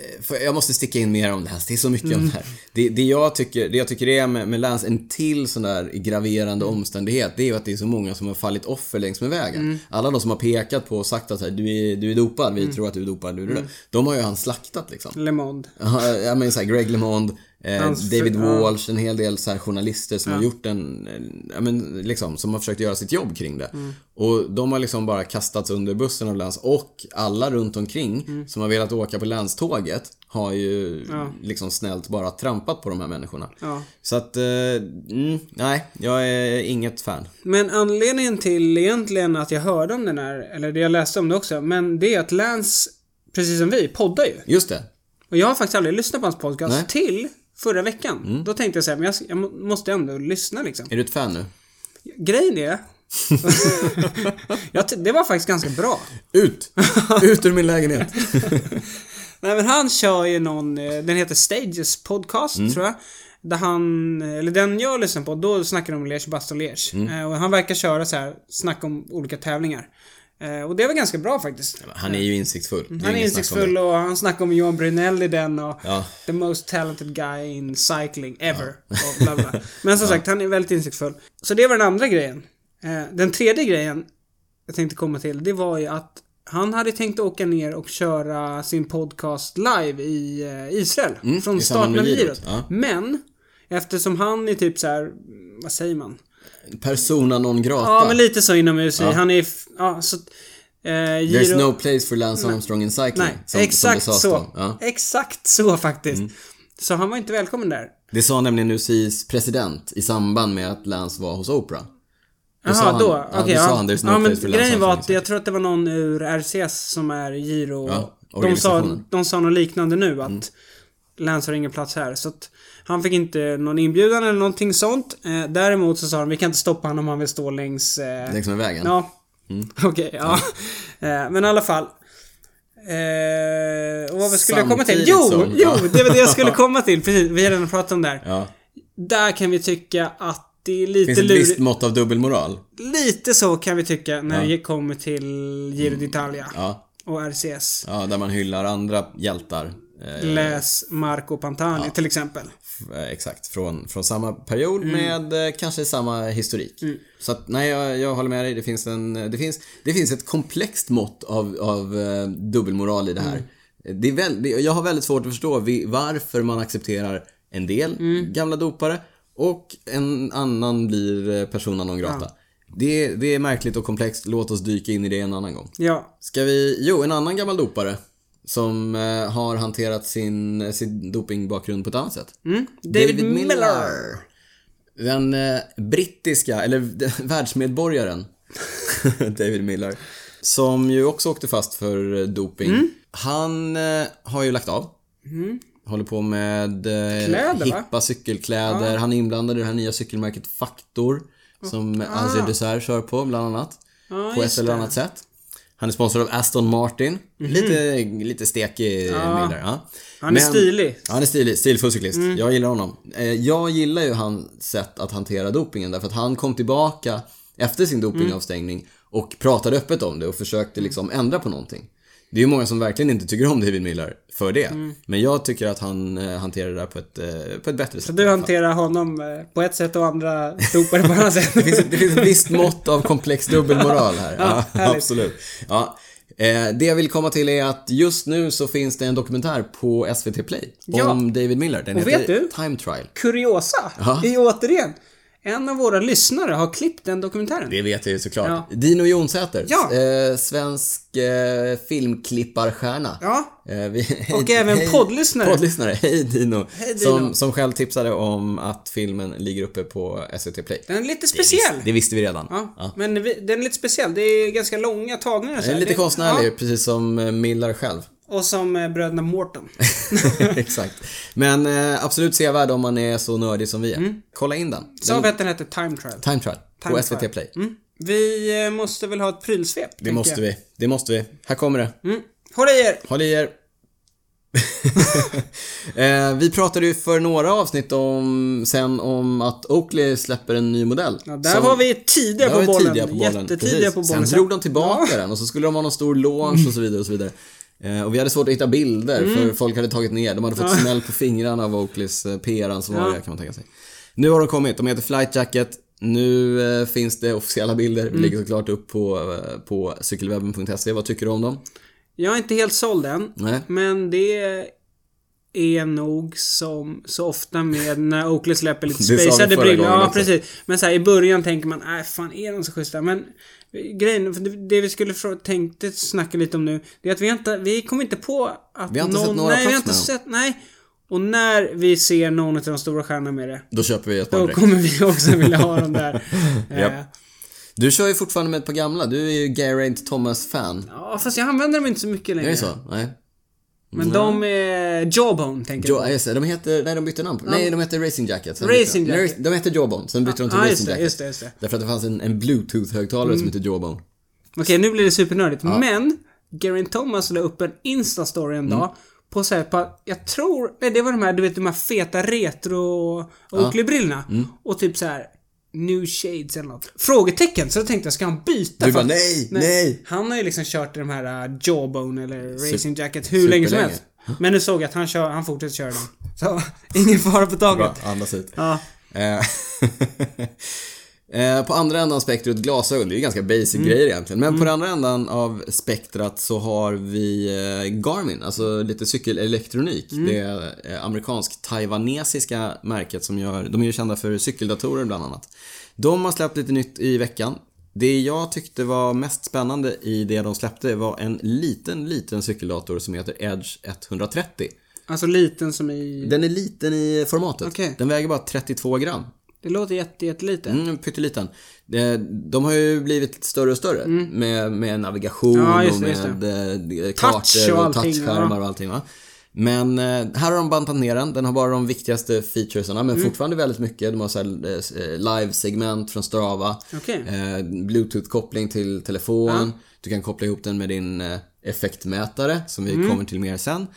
jag måste sticka in mer om det här. Det är så mycket Mm. om det här. Det, det, jag tycker, det jag tycker är med, med Lance, en till sån där graverande Mm. omständighet, det är ju att det är så många som har fallit offer längs med vägen. Mm. Alla de som har pekat på och sagt att här, du, är, du är dopad, vi tror att du är dopad, du är Mm. det. De har ju han slaktat liksom. Le Monde. Ja, jag menar såhär, Greg LeMond, Hans David ja. Walsh, en hel del så journalister som har gjort en, en- ja men liksom, som har försökt göra sitt jobb kring det. Mm. Och de har liksom bara kastats under bussen av Lance och alla runt omkring Mm. som har velat åka på Lance-tåget har ju Ja. liksom snällt bara trampat på de här människorna. Ja. Så att, eh, mm, nej, jag är inget fan. Men anledningen till egentligen att jag hörde om den här, eller det jag läste om det också, men det är att Lance, precis som vi, poddar ju. Just det. Och jag har faktiskt aldrig lyssnat på hans podcast Nej. till förra veckan. Då tänkte jag säga, men jag, jag må- måste ändå lyssna liksom. Är du ett fan nu? Grejen är... [LAUGHS] jag det var faktiskt ganska bra. Ut! Ut ur min lägenhet! [LAUGHS] Nej men han kör ju någon, eh, den heter Stages podcast Mm. tror jag. Där han, eller den jag lyssnar på, då snackar de om Liège Baston Liège. Mm. Eh, Och han verkar köra så här, snacka om olika tävlingar. Eh, Och det var ganska bra faktiskt. Han är ju insiktsfull. Det Han är insiktsfull och han snackar om Johan Brunell i den och Ja. The most talented guy in cycling ever. Och bla bla. Men som sagt, han är väldigt insiktsfull. Så det var den andra grejen. Eh, Den tredje grejen jag tänkte komma till, det var ju att han hade tänkt åka ner och köra sin podcast live i eh, Israel. Mm, från starten av girot. ja. Men, eftersom han är typ så här, vad säger man? Persona non grata. Ja, men lite så inom UCI. Ja. Han är, ja, så... Eh, There's giro... no place for Lance Armstrong in cycling. Nej, som, exakt som så. Ja. Exakt så faktiskt. Mm. Så han var inte välkommen där. Det sa nämligen UCIs president i samband med att Lance var hos Oprah. Jaha, då. Okej, sa ja. han, "There's no ja, men grejen var att jag tror att det var någon ur RCS som är Giro. Ja, de, sa, de sa något liknande nu att Mm. Lance har ingen plats här. Så att han fick inte någon inbjudan eller någonting sånt. Eh, däremot så sa de vi kan inte stoppa honom om han vill stå längs... Eh, Längs med vägen. Ja. [LAUGHS] Okej, ja. Eh, men i alla fall. Eh, och vad skulle jag komma till? Samtidigt Jo, som- jo! ja. Det var det jag skulle [LAUGHS] komma till. Precis, vi har redan pratat om det här. Ja. Där kan vi tycka att det är lite Finns ett visst mått av dubbelmoral. Lite så kan vi tycka när Ja. det kommer till Giro d'Italia Ja. och RCS. ja, där man hyllar andra hjältar. Eh, Läs Marco Pantani till exempel. eh, exakt, från, från samma period Mm. med eh, kanske samma historik. Så att, nej, jag, jag håller med dig. Det finns, en, det finns, det finns ett komplext mått av, av dubbelmoral i det här. Mm. Det är väl, jag har väldigt svårt att förstå varför man accepterar en del Mm. gamla dopare och en annan blir persona non grata. Det, det är märkligt och komplext. Låt oss dyka in i det en annan gång. Ja. Ska vi... Jo, en annan gammal dopare. Som eh, har hanterat sin, sin dopingbakgrund på ett annat sätt. Mm. David, Miller. Den eh, brittiska, eller [LAUGHS] världsmedborgaren [LAUGHS] David Miller. Som ju också åkte fast för eh, doping. Mm. Han eh, har ju lagt av. Håller på med eh, Kläder, va? hippa cykelkläder. Han är inblandad i det här nya cykelmärket Faktor. Som Azir Dessert kör på bland annat. Ja, på ett eller det. Annat sätt. Han är sponsrad av Aston Martin. Lite, lite stekig Miller. Ja. Han är stilig. Ja, han är stilig. Stilfull cyklist. Jag gillar honom. Eh, Jag gillar ju hans sätt att hantera dopingen därför att han kom tillbaka efter sin dopingavstängning och pratade öppet om det och försökte liksom ändra på någonting. Det är ju många som verkligen inte tycker om David Miller för det. Men jag tycker att han eh, hanterar det där på ett, eh, på ett bättre sätt. Du hanterar honom eh, på ett sätt och andra dopare på annat sätt. [LAUGHS] Det finns, ett, det finns ett visst mått av komplex dubbelmoral här. Ja, härligt. absolut. Ja. Det jag vill komma till är att just nu så finns det en dokumentär på SVT Play Ja. om David Miller. Den Och heter vet du? Time Trial. Kuriosa. Ja. är återigen. En av våra lyssnare har klippt den dokumentären. Det vet jag ju såklart. Ja. Dino Jonsäter. Ja. Eh, svensk eh, filmklipparstjärna. Ja. Eh, vi, Och även poddlyssnare. Poddlyssare. Hej Dino. Hej, Dino. Som, som själv tipsade om att filmen ligger uppe på SVT Play. Den är lite Det speciell. visste, det visste vi redan. Ja. Ja. Men vi, den är lite speciell. Det är ganska långa tagningar. så Den är lite Det- konstnärlig, precis som eh, Miller själv. Ja. Och som eh, bröderna Morton. [LAUGHS] Exakt. Men eh, absolut sevärd om man är så nördig som vi är. Kolla in den. Sa vi att den heter Time Trial? Time Trial. Time på SVT Trial. Play. Mm. Vi eh, måste väl ha ett prylsvep? Det måste vi. Det måste vi. Här kommer det. Mm. Håll i er! Håll i er. [LAUGHS] eh, vi pratade ju för några avsnitt om, sen om att Oakley släpper en ny modell. Ja, där Som- var vi tidiga på bollen. tidiga på bollen. Jättetidiga Precis. på bollen. Sen drog de tillbaka den och så skulle de ha någon stor launch och så vidare och så vidare. Eh, och vi hade svårt att hitta bilder Mm. för folk hade tagit ner. De hade fått smäll på fingrarna av Oakleys eh, PR-ansvariga Ja. kan man tänka sig. Nu har de kommit. De heter Flight Jacket. Nu eh, finns det officiella bilder. Mm. Vi lägger såklart upp på, på cykelwebben.se. Vad tycker du om dem? Jag är inte helt såld än. Nej. Men det är nog som så ofta med när Oakley släpper lite [LAUGHS] förra brillor. Ja, precis. Men så här, i början tänker man, nej fan är de så schyssta? Men eh, grejen, för det, det vi skulle tänkte snacka lite om nu, det är att vi inte, vi kommer inte på att Vi har inte någon, sett några nej, vi har inte sett, nej. Och när vi ser någon av de stora stjärnorna med det, Då köper vi ett par då direkt. kommer vi också vilja ha dem där. [LAUGHS] Japp. Eh, Du kör ju fortfarande med ett par gamla. Du är ju Geraint Thomas-fan. Ja, fast jag använder dem inte så mycket Är längre. det så? Nej. Men de är Jawbone, tänker jag på. just det. De heter, nej de bytte namn. Nej, de heter Racing Jacket. Sen Racing. Jacket. De heter Jawbone, sen bytte de till Ja, Racing just det, Jacket. just det, just det. Därför att det fanns en, en bluetooth-högtalare som heter Jawbone. Okej, nu blir det supernördigt. Men, Geraint Thomas la upp en Insta-story en Mm. dag. På så här, på, jag tror, nej det var de här, du vet de här feta retro Oakley-brillorna. Mm. Och typ så här New Shades eller något. Frågetecken. Så då tänkte jag, ska han byta? Du bara, att- nej, nej. Han har ju liksom kört i de här uh, Jawbone eller Racing Jacket hur länge som helst. Men nu såg jag att han, kör, han fortsätter köra dem. Så, [LAUGHS] ingen fara på taget. Bra, andas ut. Ja. [LAUGHS] Eh, på andra ändan spektrat glasögon, det är ju ganska basic Mm. grejer egentligen. Men på den andra ändan av spektrat så har vi eh, Garmin, alltså lite cykelelektronik. Mm. Det är eh, amerikansk-taiwanesiska märket som gör, de är ju kända för cykeldatorer bland annat. De har släppt lite nytt i veckan. Det jag tyckte var mest spännande i det de släppte var en liten, liten cykeldator som heter Edge 130. Alltså liten som i... Den är liten i formatet. Okej. Den väger bara 32 gram. Det låter jätte, jättelite. Mm, pytteliten. Eh, De har ju blivit större och större med, med navigation Mm. Ja, och det, just med eh, kartor och och, touchskärmar ja. och allting va. Men eh, här har de bantat ner den. Den har bara de viktigaste featuresarna Mm. men fortfarande väldigt mycket. De har så live-segment från Strava. Eh, Bluetooth-koppling till telefon. Du kan koppla ihop den med din effektmätare som vi Mm. kommer till mer sen.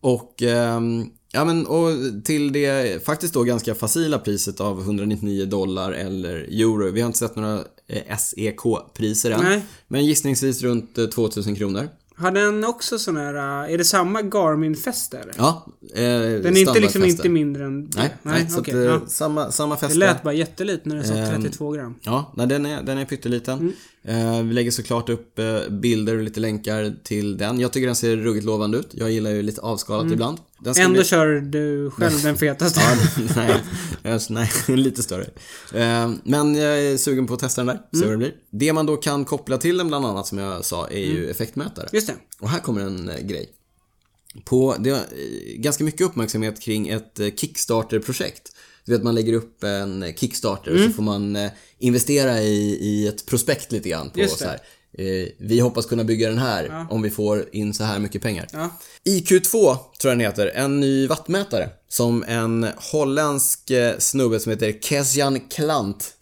Och, ehm, ja men, och till det faktiskt då ganska facila priset av 199 dollar eller euro. Vi har inte sett några eh, SEK-priser än. Nej. Men gissningsvis runt eh, 2000 kronor. Har den också sån här, äh, är det samma Garmin-fäste Ja, eh, Den är inte liksom inte mindre än det? Nej, nej, så okej, att, eh, ja. samma, samma Det fäste. lät bara jättelite när det sa Ehm, 32 gram. Ja, nej, den, är, den är pytteliten. Mm. Eh, vi lägger såklart upp eh, bilder och lite länkar till den. Jag tycker den ser ruggigt lovande ut. Jag gillar ju lite avskalat ibland. Mm. Ändå bli- kör du själv den [LAUGHS] fetaste. Ja, [LAUGHS] nej, nej, [LAUGHS] lite större. Eh, Men jag är sugen på att testa den där, se Mm. vad det blir. Det man då kan koppla till den bland annat, som jag sa, är Mm. ju effektmätare. Just det. Och här kommer en grej. På, det är eh, ganska mycket uppmärksamhet kring ett Kickstarter-projekt. Du vet, man lägger upp en eh, Kickstarter och så får man eh, investera i, i ett prospekt lite grann. På så här. Eh, vi hoppas kunna bygga den här om vi får in så här mycket pengar. Ja. IQ2 tror jag den heter, en ny wattmätare. Som en holländsk eh, snubbe som heter Kesjan Klant.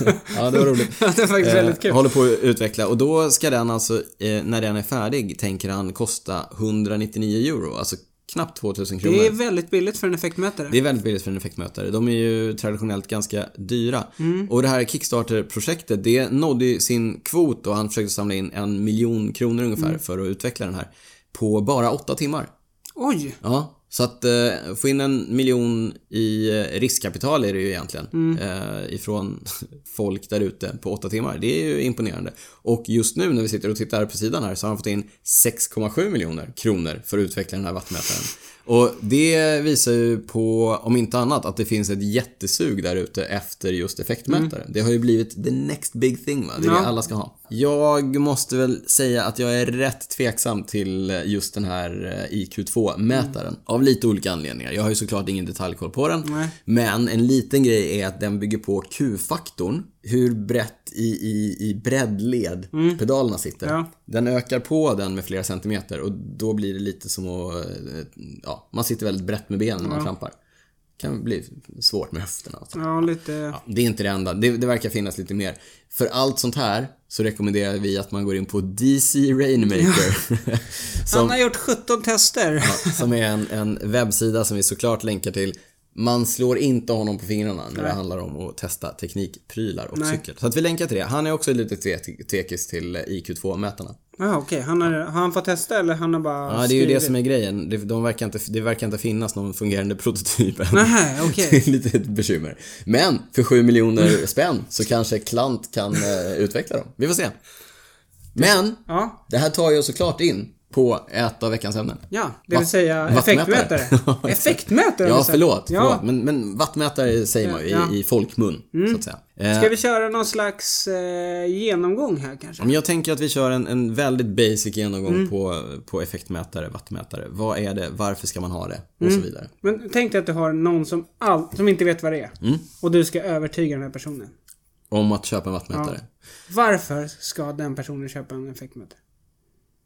[LAUGHS] ja, det var roligt. [LAUGHS] Ja, det är faktiskt väldigt kul. Håller på att utveckla och då ska den alltså, eh, när den är färdig, tänker han kosta 199 euro. Alltså knappt 2000 kronor. Det är väldigt billigt för en effektmätare. Det är väldigt billigt för en effektmätare. De är ju traditionellt ganska dyra. Mm. Och det här Kickstarter-projektet, det nådde ju sin kvot och han försökte samla in en miljon kronor ungefär Mm. för att utveckla den här. På bara åtta timmar. Oj! Ja, så att eh, få in en miljon i eh, riskkapital är det ju egentligen. Mm. Eh, ifrån [LAUGHS] folk där ute på åtta timmar. Det är ju imponerande. Och just nu när vi sitter och tittar på sidan här så har han fått in 6,7 miljoner kronor för att utveckla den här wattmätaren. Och det visar ju på, om inte annat, att det finns ett jättesug där ute efter just effektmätare. Det har ju blivit the next big thing va? Det är Ja. det alla ska ha. Jag måste väl säga att jag är rätt tveksam till just den här eh, IQ2-mätaren. Av lite olika anledningar. Jag har ju såklart ingen detaljkoll på den. Nej. Men en liten grej är att den bygger på Q-faktorn. Hur brett i, i, i breddled pedalerna sitter. Ja. Den ökar på den med flera centimeter och då blir det lite som att, eh, ja, man sitter väldigt brett med benen när man trampar. kan bli svårt med höfterna och så. Ja, lite... Ja, det är inte det enda. Det, det verkar finnas lite mer. För allt sånt här så rekommenderar vi att man går in på DC Rainmaker. [LAUGHS] Han som, har gjort 17 tester. som är en, en webbsida som vi såklart länkar till. Man slår inte honom på fingrarna när det Nej. handlar om att testa teknikprylar och Nej. cykel. Så att vi länkar till det. Han är också lite te- tekis till IQ2-mätarna. Jaha, okej. Han har, har han fått testa eller han har bara Ja, det är ju det skrivit? som är grejen. Det, de verkar inte, det verkar inte finnas någon fungerande prototyp än. Nähä, okej. [LAUGHS] Det är lite ett bekymmer. Men för 7 miljoner [LAUGHS] spänn så kanske Klant kan eh, utveckla dem. Vi får se. Men Ja, det här tar ju såklart in på ett av veckans ämnen. ja. Det vill säga effektmätare. [LAUGHS] effektmätare? Ja, förlåt. Ja. förlåt. Men, men wattmätare säger man ju Ja. Mm. i, i folkmun, så att säga. Eh, Ska vi köra någon slags eh, genomgång här kanske? Men jag tänker att vi kör en, en väldigt basic genomgång Mm. på, på effektmätare, wattmätare. Vad är det? Varför ska man ha det? Och Mm. så vidare. Men tänk dig att du har någon som, all, som inte vet vad det är. Mm. Och du ska övertyga den här personen. Om att köpa en wattmätare. Varför ska den personen köpa en effektmätare?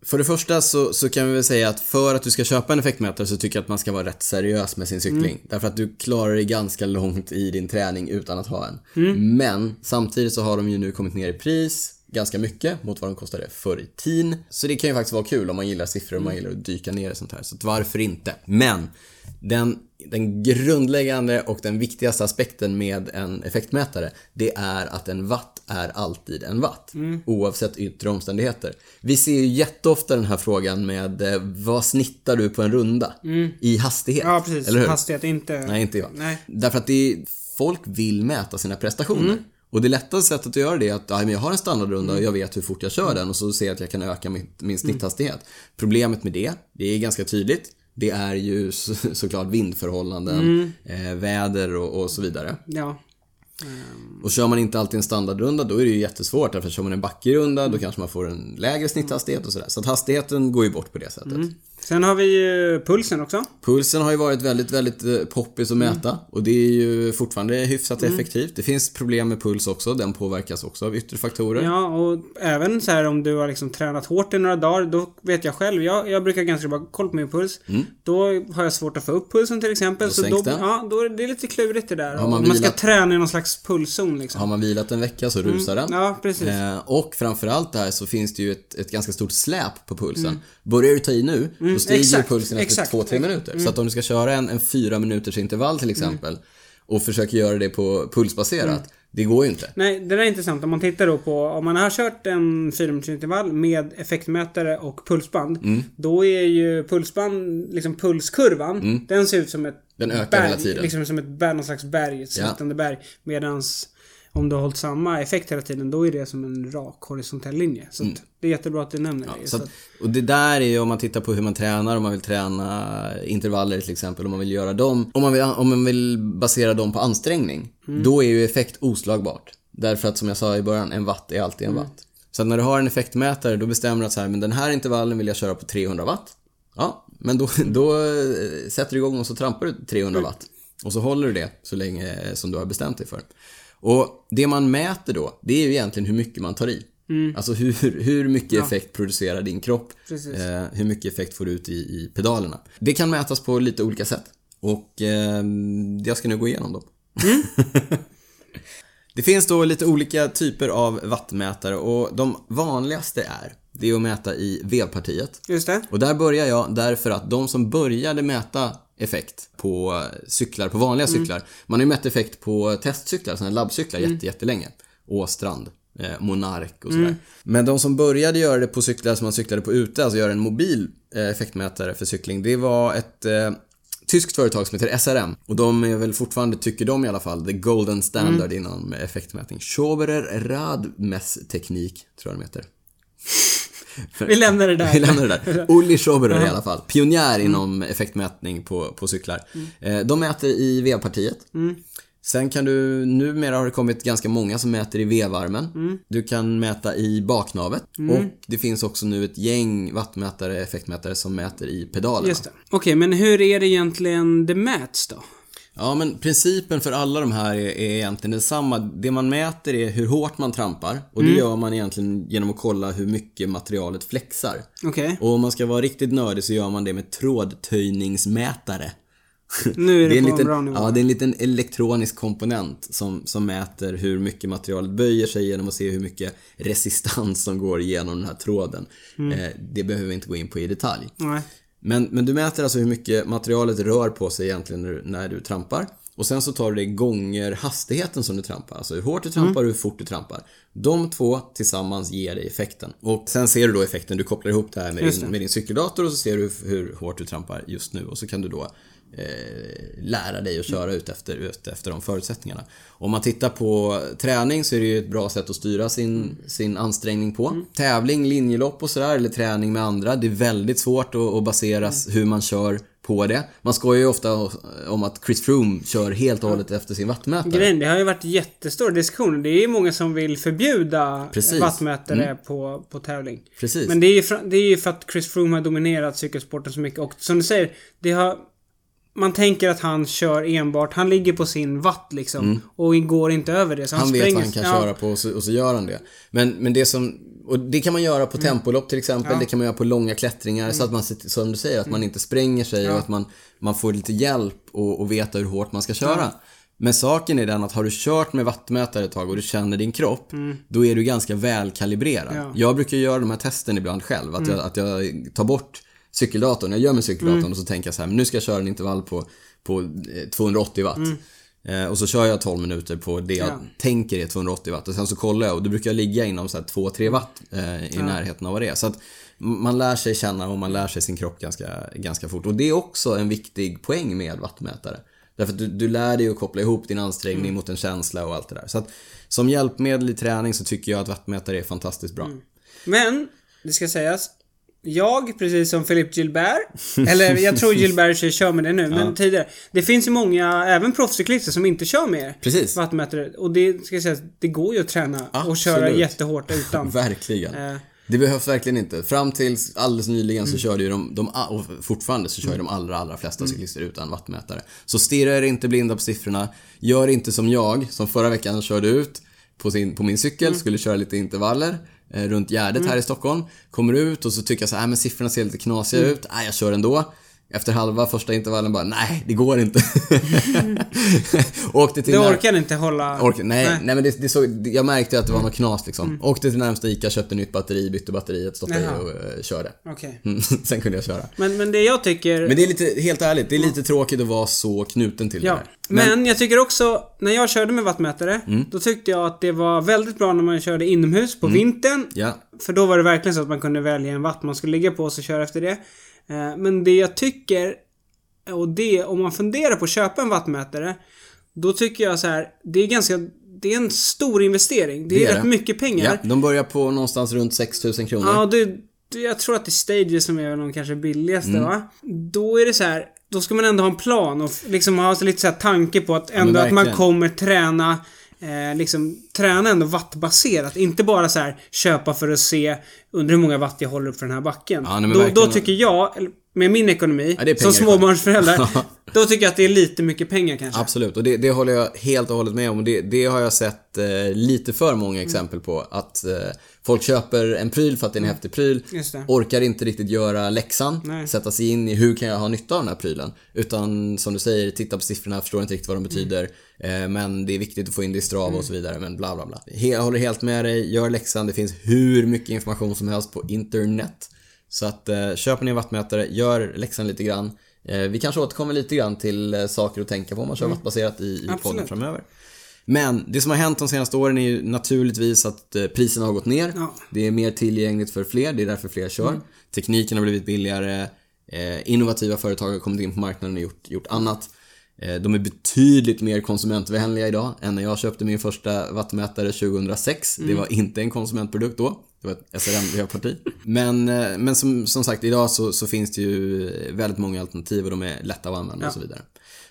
För det första så, så kan vi väl säga att för att du ska köpa en effektmätare så tycker jag att man ska vara rätt seriös med sin cykling. Mm. Därför att du klarar dig ganska långt i din träning utan att ha en. Mm. Men samtidigt så har de ju nu kommit ner i pris ganska mycket mot vad de kostade förr i tiden. Så det kan ju faktiskt vara kul om man gillar siffror och man Mm. gillar att dyka ner i sånt här. Så varför inte? Men den, den grundläggande och den viktigaste aspekten med en effektmätare det är att en watt är alltid en watt. Mm. Oavsett yttre omständigheter. Vi ser ju jätteofta den här frågan med eh, vad snittar du på en runda? I hastighet. Mm. Ja, precis. Eller hur? Hastighet, inte... Nej, inte jag. Nej. Därför att det är, folk vill mäta sina prestationer. Mm. Och det lättaste sättet att göra det är att ja, men jag har en standardrunda och jag vet hur fort jag kör den och så ser jag att jag kan öka min, min snitthastighet. Problemet med det, det är ganska tydligt. Det är ju så, [LAUGHS] såklart vindförhållanden, eh, väder och, och så vidare. Ja. Och kör man inte alltid en standardrunda då är det ju jättesvårt därför att kör man en backig runda då kanske man får en lägre snitthastighet och sådär. Så att hastigheten går ju bort på det sättet. Sen har vi ju pulsen också. Pulsen har ju varit väldigt, väldigt eh, poppis att mäta och det är ju fortfarande hyfsat effektivt. Det finns problem med puls också, den påverkas också av yttre faktorer. Ja, och även så här om du har liksom tränat hårt i några dagar, då vet jag själv, jag, jag brukar ganska bra koll på min puls. Då har jag svårt att få upp pulsen till exempel. så Mm. sänks då, den. ja, då är det lite klurigt det där. Har man man, man ska vilat- träna i någon slags pulszon liksom. Har man vilat en vecka så rusar den. Mm. Ja, precis. Eh, och framförallt där så finns det ju ett, ett ganska stort släp på pulsen. Börjar du ta i nu, då stiger Mm. exakt, pulsen efter exakt. Mm. 2-3 minuter. Så att om du ska köra en, en fyra minuters intervall till exempel och försöker göra det på pulsbaserat, Mm. det går ju inte. Nej, det där är intressant. Om man tittar då på, om man har kört en 4 minuters intervall med effektmätare och pulsband. Mm. Då är ju pulsband, liksom pulskurvan, den ser ut som ett Den ökar berg, hela tiden. Liksom som ett berg, någon slags berg, ett slutande berg. Medans om du har hållit samma effekt hela tiden, då är det som en rak horisontell linje. Så att det är jättebra att du nämner det. Mm. Så att, och det där är ju om man tittar på hur man tränar, om man vill träna intervaller till exempel, om man vill göra dem, om man vill, om man vill basera dem på ansträngning, då är ju effekt oslagbart. Därför att som jag sa i början, en watt är alltid en watt. Så att när du har en effektmätare, då bestämmer du att så här, men den här intervallen vill jag köra på 300 watt. Ja, men då, [LAUGHS] då eh, sätter du igång och så trampar du 300 watt. Och så håller du det så länge som du har bestämt dig för. Och det man mäter då, det är ju egentligen hur mycket man tar i. Alltså hur, hur mycket effekt producerar din kropp? Eh, hur mycket effekt får du ut i, i pedalerna? Det kan mätas på lite olika sätt. Och eh, jag ska nu gå igenom dem. [LAUGHS] det finns då lite olika typer av wattmätare och de vanligaste är, det är att mäta i vevpartiet. just det. Och där börjar jag därför att de som började mäta effekt på cyklar, på vanliga cyklar. Man har ju mätt effekt på testcyklar, sådana här labbcyklar jätte, jättelänge. Åstrand, eh, Monark och sådär. Men de som började göra det på cyklar som man cyklade på ute, alltså göra en mobil eh, effektmätare för cykling, det var ett eh, tyskt företag som heter SRM. Och de är väl fortfarande, tycker de i alla fall, the golden standard inom effektmätning. Schoberer Radmessteknik, tror jag de heter. Vi lämnar det där. [LAUGHS] Vi lämnar det där. Olli Schoberer i alla fall. Pionjär inom effektmätning på, på cyklar. Eh, De mäter i vevpartiet. Sen kan du, numera har det kommit ganska många som mäter i vevarmen. Du kan mäta i baknavet. Och det finns också nu ett gäng wattmätare, effektmätare som mäter i pedalerna. Just det. Okej, men hur är det egentligen det mäts då? Ja, men principen för alla de här är, är egentligen densamma. Det man mäter är hur hårt man trampar och det gör man egentligen genom att kolla hur mycket materialet flexar. Okej. Och om man ska vara riktigt nördig så gör man det med trådtöjningsmätare. Nu är det, en på en liten, bra nivå. ja, det är en liten elektronisk komponent som, som mäter hur mycket materialet böjer sig genom att se hur mycket resistans som går igenom den här tråden. Mm. Eh, det behöver vi inte gå in på i detalj. Nej. Men, men du mäter alltså hur mycket materialet rör på sig egentligen när du, när du trampar. Och sen så tar du det gånger hastigheten som du trampar. Alltså hur hårt du trampar och hur fort du trampar. De två tillsammans ger dig effekten. Och sen ser du då effekten, du kopplar ihop det här med, din, med din cykeldator och så ser du hur hårt du trampar just nu. Och så kan du då eh, lära dig att köra ut efter, ut efter de förutsättningarna. Om man tittar på träning så är det ju ett bra sätt att styra sin, sin ansträngning på. Tävling, linjelopp och sådär, eller träning med andra. Det är väldigt svårt att, att basera hur man kör på det. Man skojar ju ofta om att Chris Froome kör helt och hållet efter sin wattmätare. Grejen, det har ju varit jättestor diskussion. Det är ju många som vill förbjuda Precis. Mm. vattmätare på, på tävling. Precis. Men det är, ju för, det är ju för att Chris Froome har dominerat cykelsporten så mycket och som du säger, det har... Man tänker att han kör enbart, han ligger på sin watt liksom. Och går inte över det. Så han, Mm. Han vet vad han kan ja, köra på och så, och så gör han det. Men, men det som, och det kan man göra på tempolopp till exempel, det kan man göra på långa klättringar så att man, som du säger, att man inte spränger sig och att man, man får lite hjälp och, och veta hur hårt man ska köra. Men saken är den att har du kört med wattmätare ett tag och du känner din kropp, då är du ganska välkalibrerad. Ja. Jag brukar göra de här testen ibland själv, att, jag, att jag tar bort cykeldatorn, jag gör med cykeldatorn och så tänker jag så här, men nu ska jag köra en intervall på, på eh, 280 watt. Eh, och så kör jag 12 minuter på det jag Ja. tänker är 280 watt och sen så kollar jag och då brukar jag ligga inom så här 2-3 watt eh, i närheten av vad det är. Så att man lär sig känna och man lär sig sin kropp ganska, ganska fort. Och det är också en viktig poäng med wattmätare. Därför att du, du lär dig att koppla ihop din ansträngning mot en känsla och allt det där. Så att som hjälpmedel i träning så tycker jag att wattmätare är fantastiskt bra. Men, det ska sägas. Jag, precis som Philippe Gilbert, eller jag tror Gilbert i och kör med det nu, men tidigare. Det finns ju många, även proffscyklister, som inte kör med Precis. vattmätare. Och det ska sägas, det går ju att träna och Absolut. köra jättehårt utan. [LAUGHS] Verkligen. Eh. Det behövs verkligen inte. Fram tills alldeles nyligen så körde ju de, de och fortfarande så kör ju de allra, allra flesta cyklister utan wattmätare. Så stirra er inte blinda på siffrorna. Gör inte som jag, som förra veckan körde ut på, sin, på min cykel, skulle köra lite intervaller runt Gärdet här i Stockholm. Kommer ut och så tycker jag så här, "Äh, men siffrorna ser lite knasiga ut. Nej, jag kör ändå. Efter halva första intervallen bara, nej, det går inte. [LAUGHS] Åkte till Du när- orkar inte hålla... Ork, nej, nej, men det, det såg, jag märkte att det var något knas liksom. Åkte till närmsta ICA, köpte nytt batteri, bytte batteriet, stoppade i Jaha. och eh, körde. Mm, [LAUGHS] Sen kunde jag köra. Men, men det jag tycker... Men det är lite, helt ärligt, det är lite tråkigt att vara så knuten till Ja. det där. Men, jag tycker också, när jag körde med wattmätare, Mm. då tyckte jag att det var väldigt bra när man körde inomhus på Mm. vintern. Ja, För då var det verkligen så att man kunde välja en watt man skulle ligga på och så köra efter det. Eh, Men det jag tycker, och det, om man funderar på att köpa en wattmätare, då tycker jag så här, det är ganska, det är en stor investering. Det är, Det är rätt det. mycket pengar. ja, de börjar på någonstans runt 6000 kronor. Ja, det, det, jag tror att det är Stages som är de kanske billigaste Mm. va? Då är det så här. Då ska man ändå ha en plan och liksom ha lite så här tanke på att ändå att man kommer träna Eh, liksom träna ändå wattbaserat. Inte bara så här köpa för att se under hur många watt jag håller upp för den här backen. Ja, nej, då, då tycker jag, med min ekonomi, Ja, som småbarnsförälder, [LAUGHS] då tycker jag att det är lite mycket pengar kanske. Absolut, och det, det håller jag helt och hållet med om. Det, det har jag sett eh, lite för många exempel på. Att eh, folk köper en pryl för att det är en häftig pryl. Orkar inte riktigt göra läxan. Nej. Sätta sig in i hur kan jag ha nytta av den här prylen. Utan som du säger, titta på siffrorna, förstår inte riktigt vad de betyder. Eh, men det är viktigt att få in det i Strava och så vidare. Men bla bla bla. Jag håller helt med dig, gör läxan. Det finns hur mycket information som helst på internet. Så att eh, köp en wattmätare, gör läxan lite grann. Eh, vi kanske återkommer lite grann till saker att tänka på om man kör wattbaserat i, i podden framöver. Men det som har hänt de senaste åren är ju naturligtvis att eh, priserna har gått ner. Ja. Det är mer tillgängligt för fler, det är därför fler kör. Mm. Tekniken har blivit billigare. Eh, innovativa företag har kommit in på marknaden och gjort, gjort annat. Eh, de är betydligt mer konsumentvänliga idag än när jag köpte min första wattmätare 2006. Mm. Det var inte en konsumentprodukt då. Det var ett SRM-parti. Men, eh, men som, som sagt, idag så, så finns det ju väldigt många alternativ och de är lätta att använda och så vidare.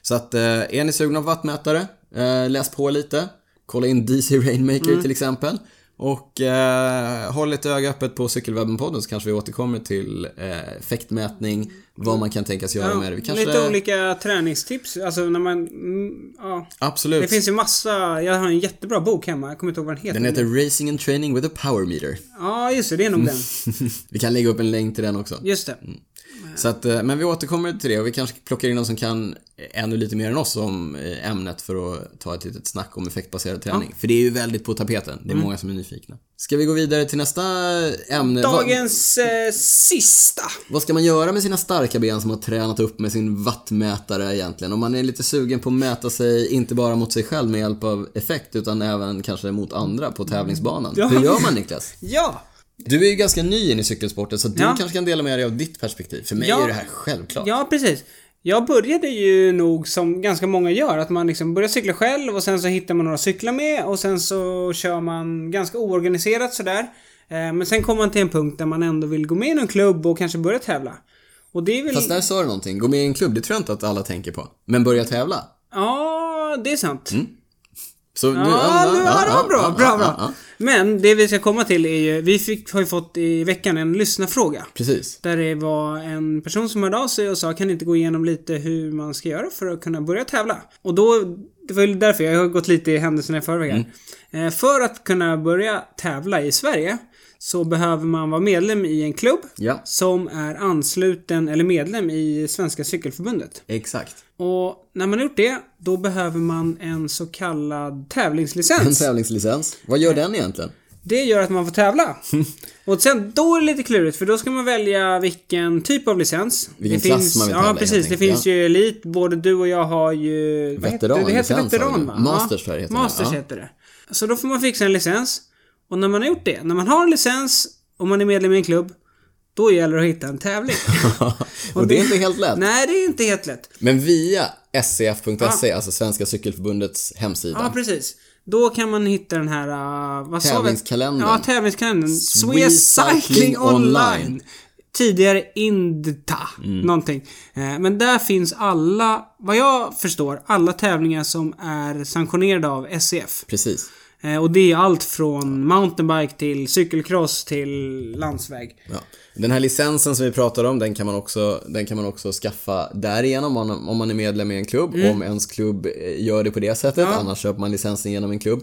Så att, eh, är ni sugna på wattmätare, eh, läs på lite. Kolla in DC Rainmaker till exempel. Och eh, håll ett öga öppet på Cykelwebben-podden så kanske vi återkommer till eh, effektmätning, vad man kan tänkas göra med det. Vi kanske... Lite olika träningstips. Alltså när man... Mm, ja. Absolut. Det finns ju massa... Jag har en jättebra bok hemma. Jag kommer inte ihåg vad den heter. Den heter Racing and Training with a Power Meter. Ja, just det. Det är nog den. [LAUGHS] Vi kan lägga upp en länk till den också. Just det. Så att, eh, men vi återkommer till det och vi kanske plockar in någon som kan ännu lite mer än oss om eh, ämnet för att ta ett litet snack om effektbaserad träning. För det är ju väldigt på tapeten. Det är många som är nyfikna. Ska vi gå vidare till nästa ämne? Dagens eh, sista. vad ska man göra med sina starka ben som har tränat upp med sin wattmätare egentligen? Om man är lite sugen på att mäta sig, inte bara mot sig själv med hjälp av effekt, utan även kanske mot andra på tävlingsbanan. Ja. Hur gör man Niklas? Ja. Du är ju ganska ny in i cykelsporten, så du Ja. kanske kan dela med dig av ditt perspektiv. För mig Ja. är det här självklart. Ja, precis. Jag började ju nog som ganska många gör, att man liksom börjar cykla själv och sen så hittar man några att cykla med och sen så kör man ganska oorganiserat sådär. Eh, Men sen kommer man till en punkt där man ändå vill gå med i någon klubb och kanske börja tävla. Och det är väl... Fast där sa du någonting. Gå med i en klubb, det tror jag inte att alla tänker på. Men börja tävla. Ja, det är sant. Så nu, Ja, nu, ja, det var bra, ja, bra, ja, bra. ja. Men det vi ska komma till är ju, vi fick, har ju fått i veckan en lyssnarfråga. Precis. Där det var en person som hörde av sig och sa kan ni inte gå igenom lite hur man ska göra för att kunna börja tävla? Och då, det var ju därför jag har gått lite i händelserna i förväg här. Eh, För att kunna börja tävla i Sverige så behöver man vara medlem i en klubb Ja, som är ansluten eller medlem i Svenska Cykelförbundet. exakt. Och när man har gjort det, då behöver man en så kallad En tävlingslicens. tävlingslicens. Vad gör den egentligen? Det gör att man får tävla. [LAUGHS] Och sen, då är det lite klurigt för då ska man välja vilken typ av licens. Vilken det klass finns, man vill Ja, tävla i, precis. Det finns ju elit. Både du och jag har ju... vad heter det? Heter veteran va? Masters ja, jag det heter. Masters Ja. heter det. Så då får man fixa en licens. Och när man har gjort det, när man har en licens och man är medlem i en klubb, då gäller det att hitta en tävling. [LAUGHS] och det är inte helt lätt. Nej, det är inte helt lätt. Men via scf.se, alltså Svenska Cykelförbundets hemsida. Ja, precis. Då kan man hitta den här, uh, vad sa vi? Tävlingskalendern. Ja, tävlingskalendern. Swee Cycling Online. Tidigare Indta, Mm. någonting. Eh, Men där finns alla, vad jag förstår, alla tävlingar som är sanktionerade av SCF. Precis. Eh, Och det är allt från mountainbike till cykelcross till landsväg. Ja. Den här licensen som vi pratar om, den kan man också, den kan man också skaffa därigenom om man, om man är medlem i en klubb. Om ens klubb eh, gör det på det sättet, Mm. Ja. annars köper man licensen genom en klubb.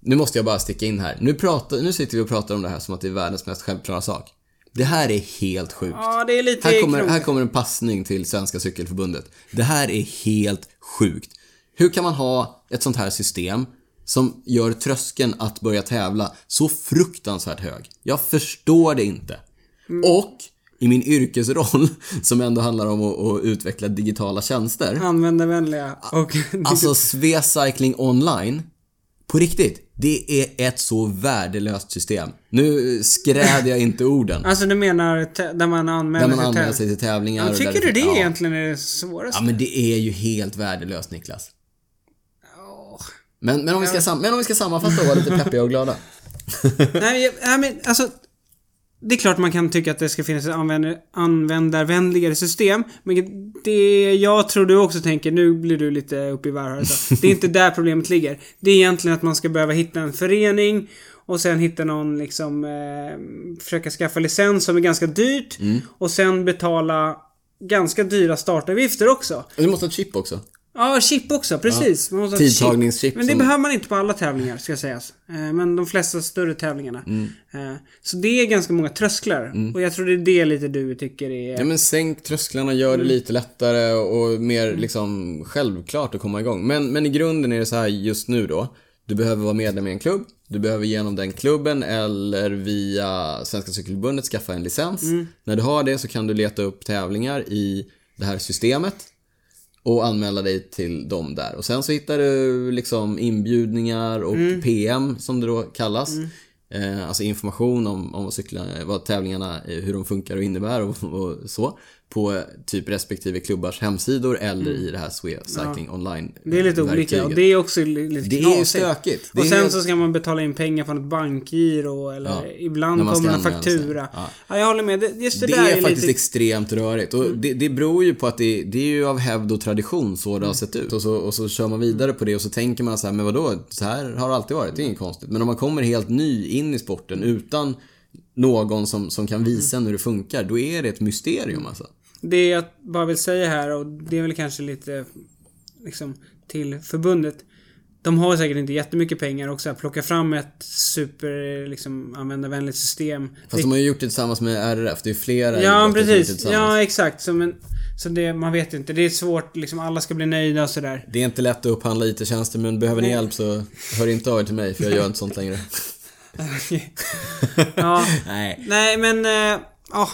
Nu måste jag bara sticka in här. Nu, pratar, nu sitter vi och pratar om det här som att det är världens mest självklara sak. Det här är helt sjukt. Ja, är Här kommer, här kommer en passning till Svenska Cykelförbundet. Det här är helt sjukt. Hur kan man ha ett sånt här system som gör tröskeln att börja tävla så fruktansvärt hög? Jag förstår det inte. Och i min yrkesroll, [LAUGHS] som ändå handlar om att, att utveckla digitala tjänster. Användarvänliga och... Alltså Sve Cycling Online, på riktigt, det är ett så värdelöst system. Nu skräder jag inte orden. Alltså du menar där man anmäler Där man sig anmäler till sig till tävlingar. Ja, tycker du det ja. egentligen är det svåraste? Ja men det är ju helt värdelöst Niklas. Men, men, om vi ska sam- men om vi ska sammanfatta och vara lite peppiga och glada. [LAUGHS] nej, nej, men alltså... Det är klart man kan tycka att det ska finnas ett användar, användarvänligare system. Men det jag tror du också tänker, nu blir du lite uppe i varv här. Så. Det är inte [LAUGHS] där problemet ligger. Det är egentligen att man ska behöva hitta en förening och sen hitta någon liksom... Eh, försöka skaffa licens som är ganska dyrt. Och sen betala ganska dyra startavgifter också. Du måste ha ett chip också. Ja, chip också. Precis. Ett Tidtagningschip Men det som- behöver man inte på alla tävlingar, ska sägas. Eh, Men de flesta större tävlingarna. Mm. Eh, Så det är ganska många trösklar. Och jag tror det är det lite du tycker är... Ja men sänk trösklarna, gör det lite lättare och mer liksom självklart att komma igång. Men, men i grunden är det så här just nu då. Du behöver vara medlem i en klubb. Du behöver genom den klubben eller via Svenska Cykelförbundet skaffa en licens. När du har det så kan du leta upp tävlingar i det här systemet och anmäla dig till dem där. Och sen så hittar du liksom inbjudningar och PM som det då kallas. Eh, alltså information om, om vad, cykla, vad tävlingarna, eh, hur de funkar och innebär och, och så. På eh, typ respektive klubbars hemsidor eller i det här Swe Cycling Online Det är lite olika och det är också li- lite Det är knasigt. stökigt. Det och är sen helt- så ska man betala in pengar från ett bankgiro eller Ja, ibland kommer en faktura. Ja. Ja. jag håller med. Det, just det, Det där är är, faktiskt lite... extremt rörigt och det, det beror ju på att det, det är ju av hävd och tradition så det har sett ut. Och så, och så kör man vidare på det och så tänker man så här, men vadå, så här har det alltid varit, det är inget konstigt. Men om man kommer helt ny in i sporten utan någon som, som kan visa en hur det funkar, då är det ett mysterium alltså. Det jag bara vill säga här och det är väl kanske lite liksom till förbundet. de har säkert inte jättemycket pengar också att plocka fram ett super, liksom, användarvänligt system. Fast Det- de har ju gjort det tillsammans med RF. Det är flera Ja, som precis. Ja, exakt. Så, men, så det, man vet inte. Det är svårt, liksom, alla ska bli nöjda och sådär. Det är inte lätt att upphandla IT-tjänster men behöver ni Nej. hjälp så hör inte av er till mig för jag gör inte sånt längre. [LAUGHS] ja. [LAUGHS] Nej. Nej, men... eh, Ja.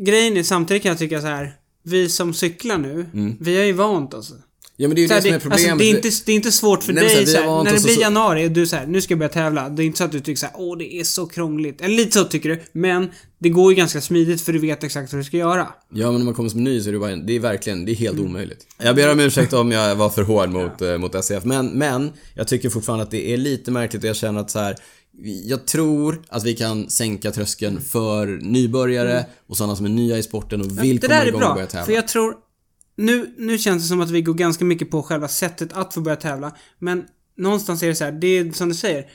Grejen är, samtidigt kan jag tycka så här. Vi som cyklar nu, vi har ju vant oss. Ja men det är ju Så det här, som är det, problemet. alltså, det, är inte, det är inte svårt för Nej, dig så här, när det blir så- januari och du här, nu ska jag börja tävla. Det är inte så att du tycker så här, åh det är så krångligt. Eller lite så tycker du. Men det går ju ganska smidigt för du vet exakt vad du ska göra. Ja men när man kommer som ny så är det bara, det är verkligen, det är helt Mm. omöjligt. Jag ber om ursäkt om jag var för hård mot, eh, mot SCF. Men, men, jag tycker fortfarande att det är lite märkligt och jag känner att så här. Jag tror att vi kan sänka tröskeln för nybörjare och sådana som är nya i sporten och vill det komma där är igång och bra. börja tävla. För jag tror... Nu, nu känns det som att vi går ganska mycket på själva sättet att få börja tävla. Men någonstans är det så här, det är som du säger.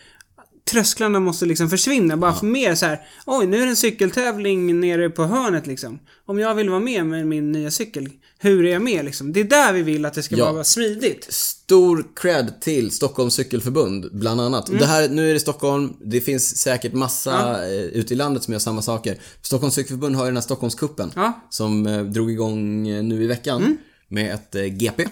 Trösklarna måste liksom försvinna. Bara för mer så här. Oj, nu är det en cykeltävling nere på hörnet liksom. Om jag vill vara med med min nya cykel, hur är jag med liksom? Det är där vi vill att det ska Ja. vara smidigt. Stor cred till Stockholms cykelförbund, bland annat. Mm. Det här, nu är det Stockholm, det finns säkert massa eh, ute i landet som gör samma saker. Stockholms cykelförbund har ju den här Stockholmscupen Ja. Mm. som eh, drog igång eh, nu i veckan med ett GP.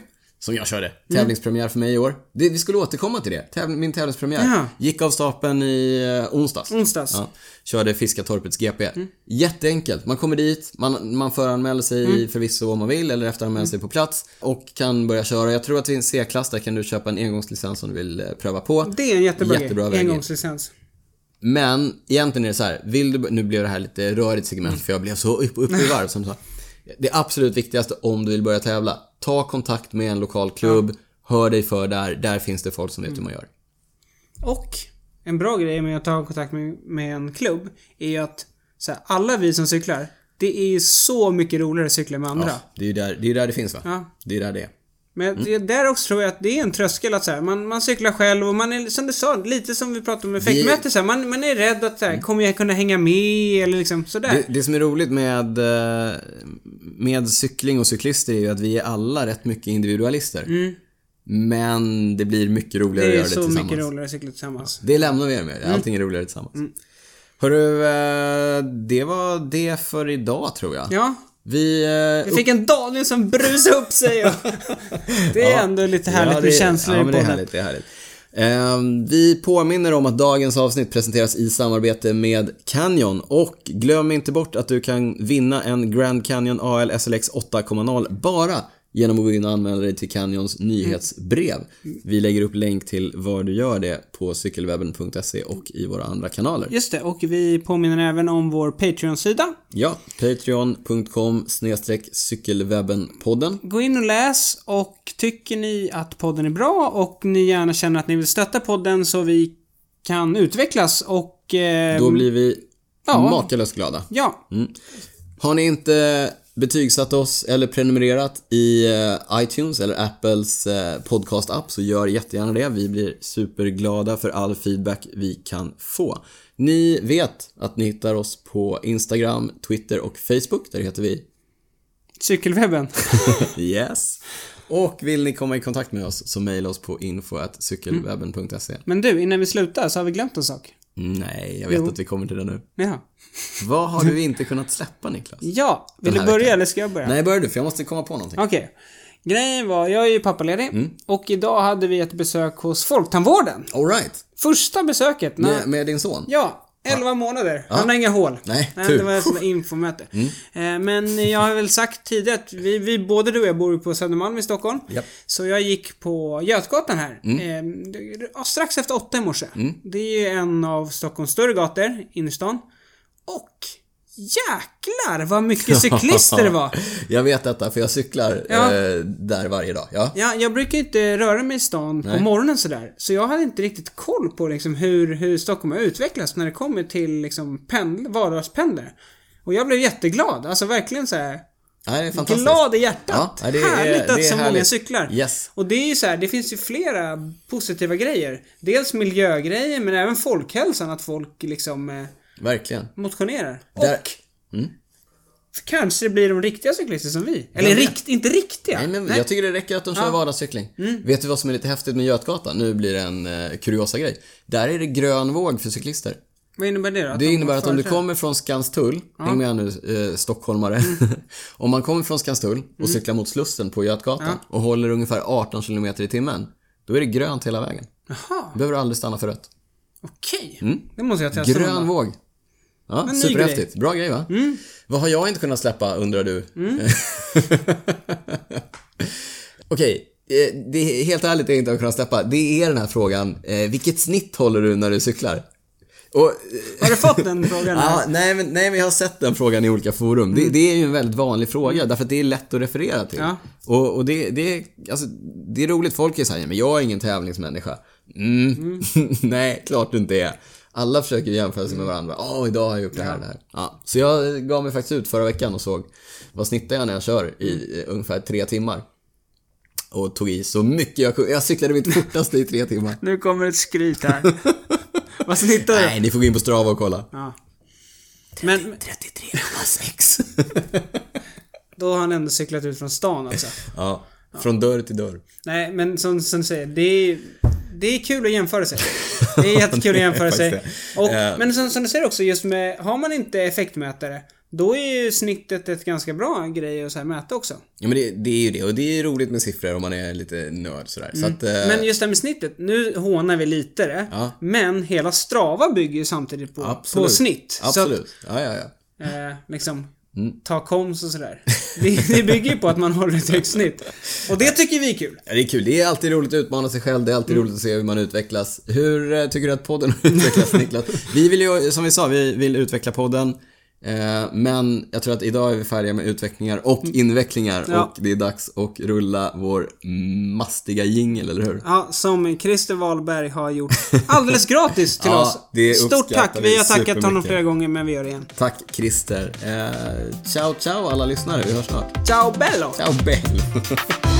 Som jag körde. Tävlingspremiär för mig i år. Det, vi skulle återkomma till det. Täv, min tävlingspremiär. Ja. Gick av stapeln i eh, onsdags. Onsdags. Ja, körde Fiskatorpets GP. Mm. Jätteenkelt. Man kommer dit, man, man föranmäler sig Mm. förvisso om man vill eller efteranmäler sig på plats och kan börja köra. Jag tror att i en C-klass där kan du köpa en engångslicens om du vill eh, pröva på. Det är en jättebra, Jättebra väg. Engångslicens. Men egentligen är det så här, vill du, nu blev det här lite rörigt segment för jag blev så upp, uppe i varv som så. Det absolut viktigaste om du vill börja tävla, ta kontakt med en lokal klubb, hör dig för där, där finns det folk som vet hur man gör. Och en bra grej med att ta kontakt med, med en klubb är att så här, alla vi som cyklar, det är ju så mycket roligare att cykla med andra. Ja, det är ju där det, är där det finns va? Ja. Det är där det är. Men det, där också tror jag att det är en tröskel att så här, man, man cyklar själv och man är, som du sa, lite som vi pratade om fäktmäte så här, man, man är rädd att så här, kommer jag kunna hänga med eller liksom sådär. Det, det som är roligt med, eh, med cykling och cyklister är ju att vi är alla rätt mycket individualister. Men det blir mycket roligare Mm. det att är göra det så tillsammans. mycket roligare att cykla tillsammans. Det lämnar vi er med. Allting är roligare tillsammans. Hörru, eh, det var det för idag tror jag. Ja, Vi... eh, vi fick en Daniel som brusade upp sig och [LAUGHS] Det är Ja. ändå lite härligt Ja, med det- känslor ja, i men det är podden. härligt, det är härligt. Ehm, vi påminner om att dagens avsnitt presenteras i samarbete med Canyon. Och glöm inte bort att du kan vinna en Grand Canyon AL SLX 8.0 bara genom att gå in och anmäla dig till Canyons nyhetsbrev. Vi lägger upp länk till var du gör det på cykelwebben.se och i våra andra kanaler. Just det, och vi påminner även om vår Patreon-sida. Ja, patreon.com cykelwebbenpodden. Gå in och läs och tycker ni att podden är bra och ni gärna känner att ni vill stötta podden så vi kan utvecklas och... Eh, Då blir vi ja. makalöst glada. Ja, Har ni inte betygsatt oss eller prenumererat i eh, iTunes eller Apples eh, podcast-app så gör jättegärna det. Vi blir superglada för all feedback vi kan få. Ni vet att ni hittar oss på Instagram, Twitter och Facebook. Där heter vi cykelwebben. [LAUGHS] Yes. Och vill ni komma i kontakt med oss så mejla oss på info.cykelwebben.se. Men du, innan vi slutar så har vi glömt en sak. Nej, jag vet Jo. att vi kommer till det nu. Ja. Vad har du inte kunnat släppa Niklas? Ja, vill du börja veckan. eller ska jag börja? Nej, börja du för jag måste komma på någonting. Okej. Grejen var, jag är ju pappaledig och idag hade vi ett besök hos Folktandvården. Alright. Första besöket. När, Med, med din son? Ja, 11 månader. Han har inga hål. Nej, Nej tur. det var där infomöte. Eh, Men jag har väl sagt tidigare att vi, vi, både du och jag bor på Södermalm i Stockholm. Japp. Så jag gick på Götgatan här. Eh, det- ja, strax efter åtta i morse. Det är ju en av Stockholms större gator, innerstan. Och jäklar vad mycket cyklister det var. [LAUGHS] Jag vet detta för jag cyklar Ja. eh, där varje dag. Ja. Ja, jag brukar inte röra mig i stan på Nej. morgonen sådär. Så jag hade inte riktigt koll på liksom hur, hur Stockholm har utvecklats när det kommer till liksom pendl, vardagspendlare. Och jag blev jätteglad. Alltså verkligen så här Nej, är glad i hjärtat. Ja, är- härligt att så många härligt. cyklar. Yes. Och det är ju så här, det finns ju flera positiva grejer. Dels miljögrejer, men även folkhälsan. Att folk liksom eh, Verkligen. motionerar. Där- Och Mm. kanske det blir de riktiga cyklister som vi. Eller rikt, inte riktiga. Nej, men jag tycker det räcker att de kör Ja. Mm. vardagscykling. Vet du vad som är lite häftigt med Götgatan? Nu blir det en eh, kuriosa grej. Där är det grön våg för cyklister. Vad innebär det då? Det de innebär att om du kommer från Skanstull, häng med nu eh, stockholmare. Mm. [LAUGHS] om man kommer från Skanstull och cyklar mot Slussen på Götgatan och håller ungefär 18 km i timmen, då är det grönt hela vägen. Jaha, Då behöver du aldrig stanna för rött. okej. Det måste jag testa Grön våg. Ja, superhäftigt. Bra grej va? Vad har jag inte kunnat släppa undrar du? [LAUGHS] Okej, eh, det är helt ärligt det jag inte har kunnat släppa. Det är den här frågan, eh, vilket snitt håller du när du cyklar? Och, eh, Har du fått den [LAUGHS] frågan? Ja, nej, men, nej, men jag har sett den frågan i olika forum. Det, det är ju en väldigt vanlig fråga, därför att det är lätt att referera till. Ja. Och, och det, det, är- alltså, det är roligt, folk är såhär, men jag är ingen tävlingsmänniska. Mm. [LAUGHS] nej, klart du inte är. Alla försöker jämföra sig med varandra. Åh, idag har jag gjort det här det här. Ja. Så jag gav mig faktiskt ut förra veckan och såg vad snittar jag när jag kör i eh, ungefär tre timmar. Och tog i så mycket jag kunde. Jag cyklade mitt fortaste i tre timmar. Nu kommer ett skryt här. [LAUGHS] Vad snittar du? Nej, ni får gå in på Strava och kolla. Ja. Men 33,6. [LAUGHS] då har han ändå cyklat ut från stan alltså. ja, från dörr till dörr. Nej, men som, som du säger, det är, det är kul att jämföra sig. Det är [LAUGHS] jättekul att jämföra sig. Och, Eh. Men som, som du säger också, just med, har man inte effektmätare, då är ju snittet ett ganska bra grej att så här mäta också. Ja men det, det är ju det och det är roligt med siffror om man är lite nörd sådär. Så att, eh, Mm. Men just det här med snittet, nu hånar vi lite det. Ja. Men hela Strava bygger ju samtidigt på, absolut. på snitt. Absolut. Ja, ja, ja. Att, eh, liksom, Mm. ta koms och sådär. Det, bygger ju på att man håller ett högt snitt. Och det tycker vi är kul. Ja, det är kul. Det är alltid roligt att utmana sig själv. Det är alltid roligt att se hur man utvecklas. Hur eh, tycker du att podden har [LAUGHS] utvecklats Niklas? Vi vill ju, som vi sa, vi vill utveckla podden. Eh, men jag tror att idag är vi färdiga med utvecklingar och invecklingar Ja. och det är dags att rulla vår mastiga jingel, eller hur? Ja, som Christer Wahlberg har gjort alldeles gratis [LAUGHS] till Ja, oss. Stort tack. vi har tackat honom flera gånger, men vi gör det igen. Tack Christer. Eh, ciao ciao alla lyssnare, vi hörs snart. Ciao bello! Ciao Bell! [LAUGHS]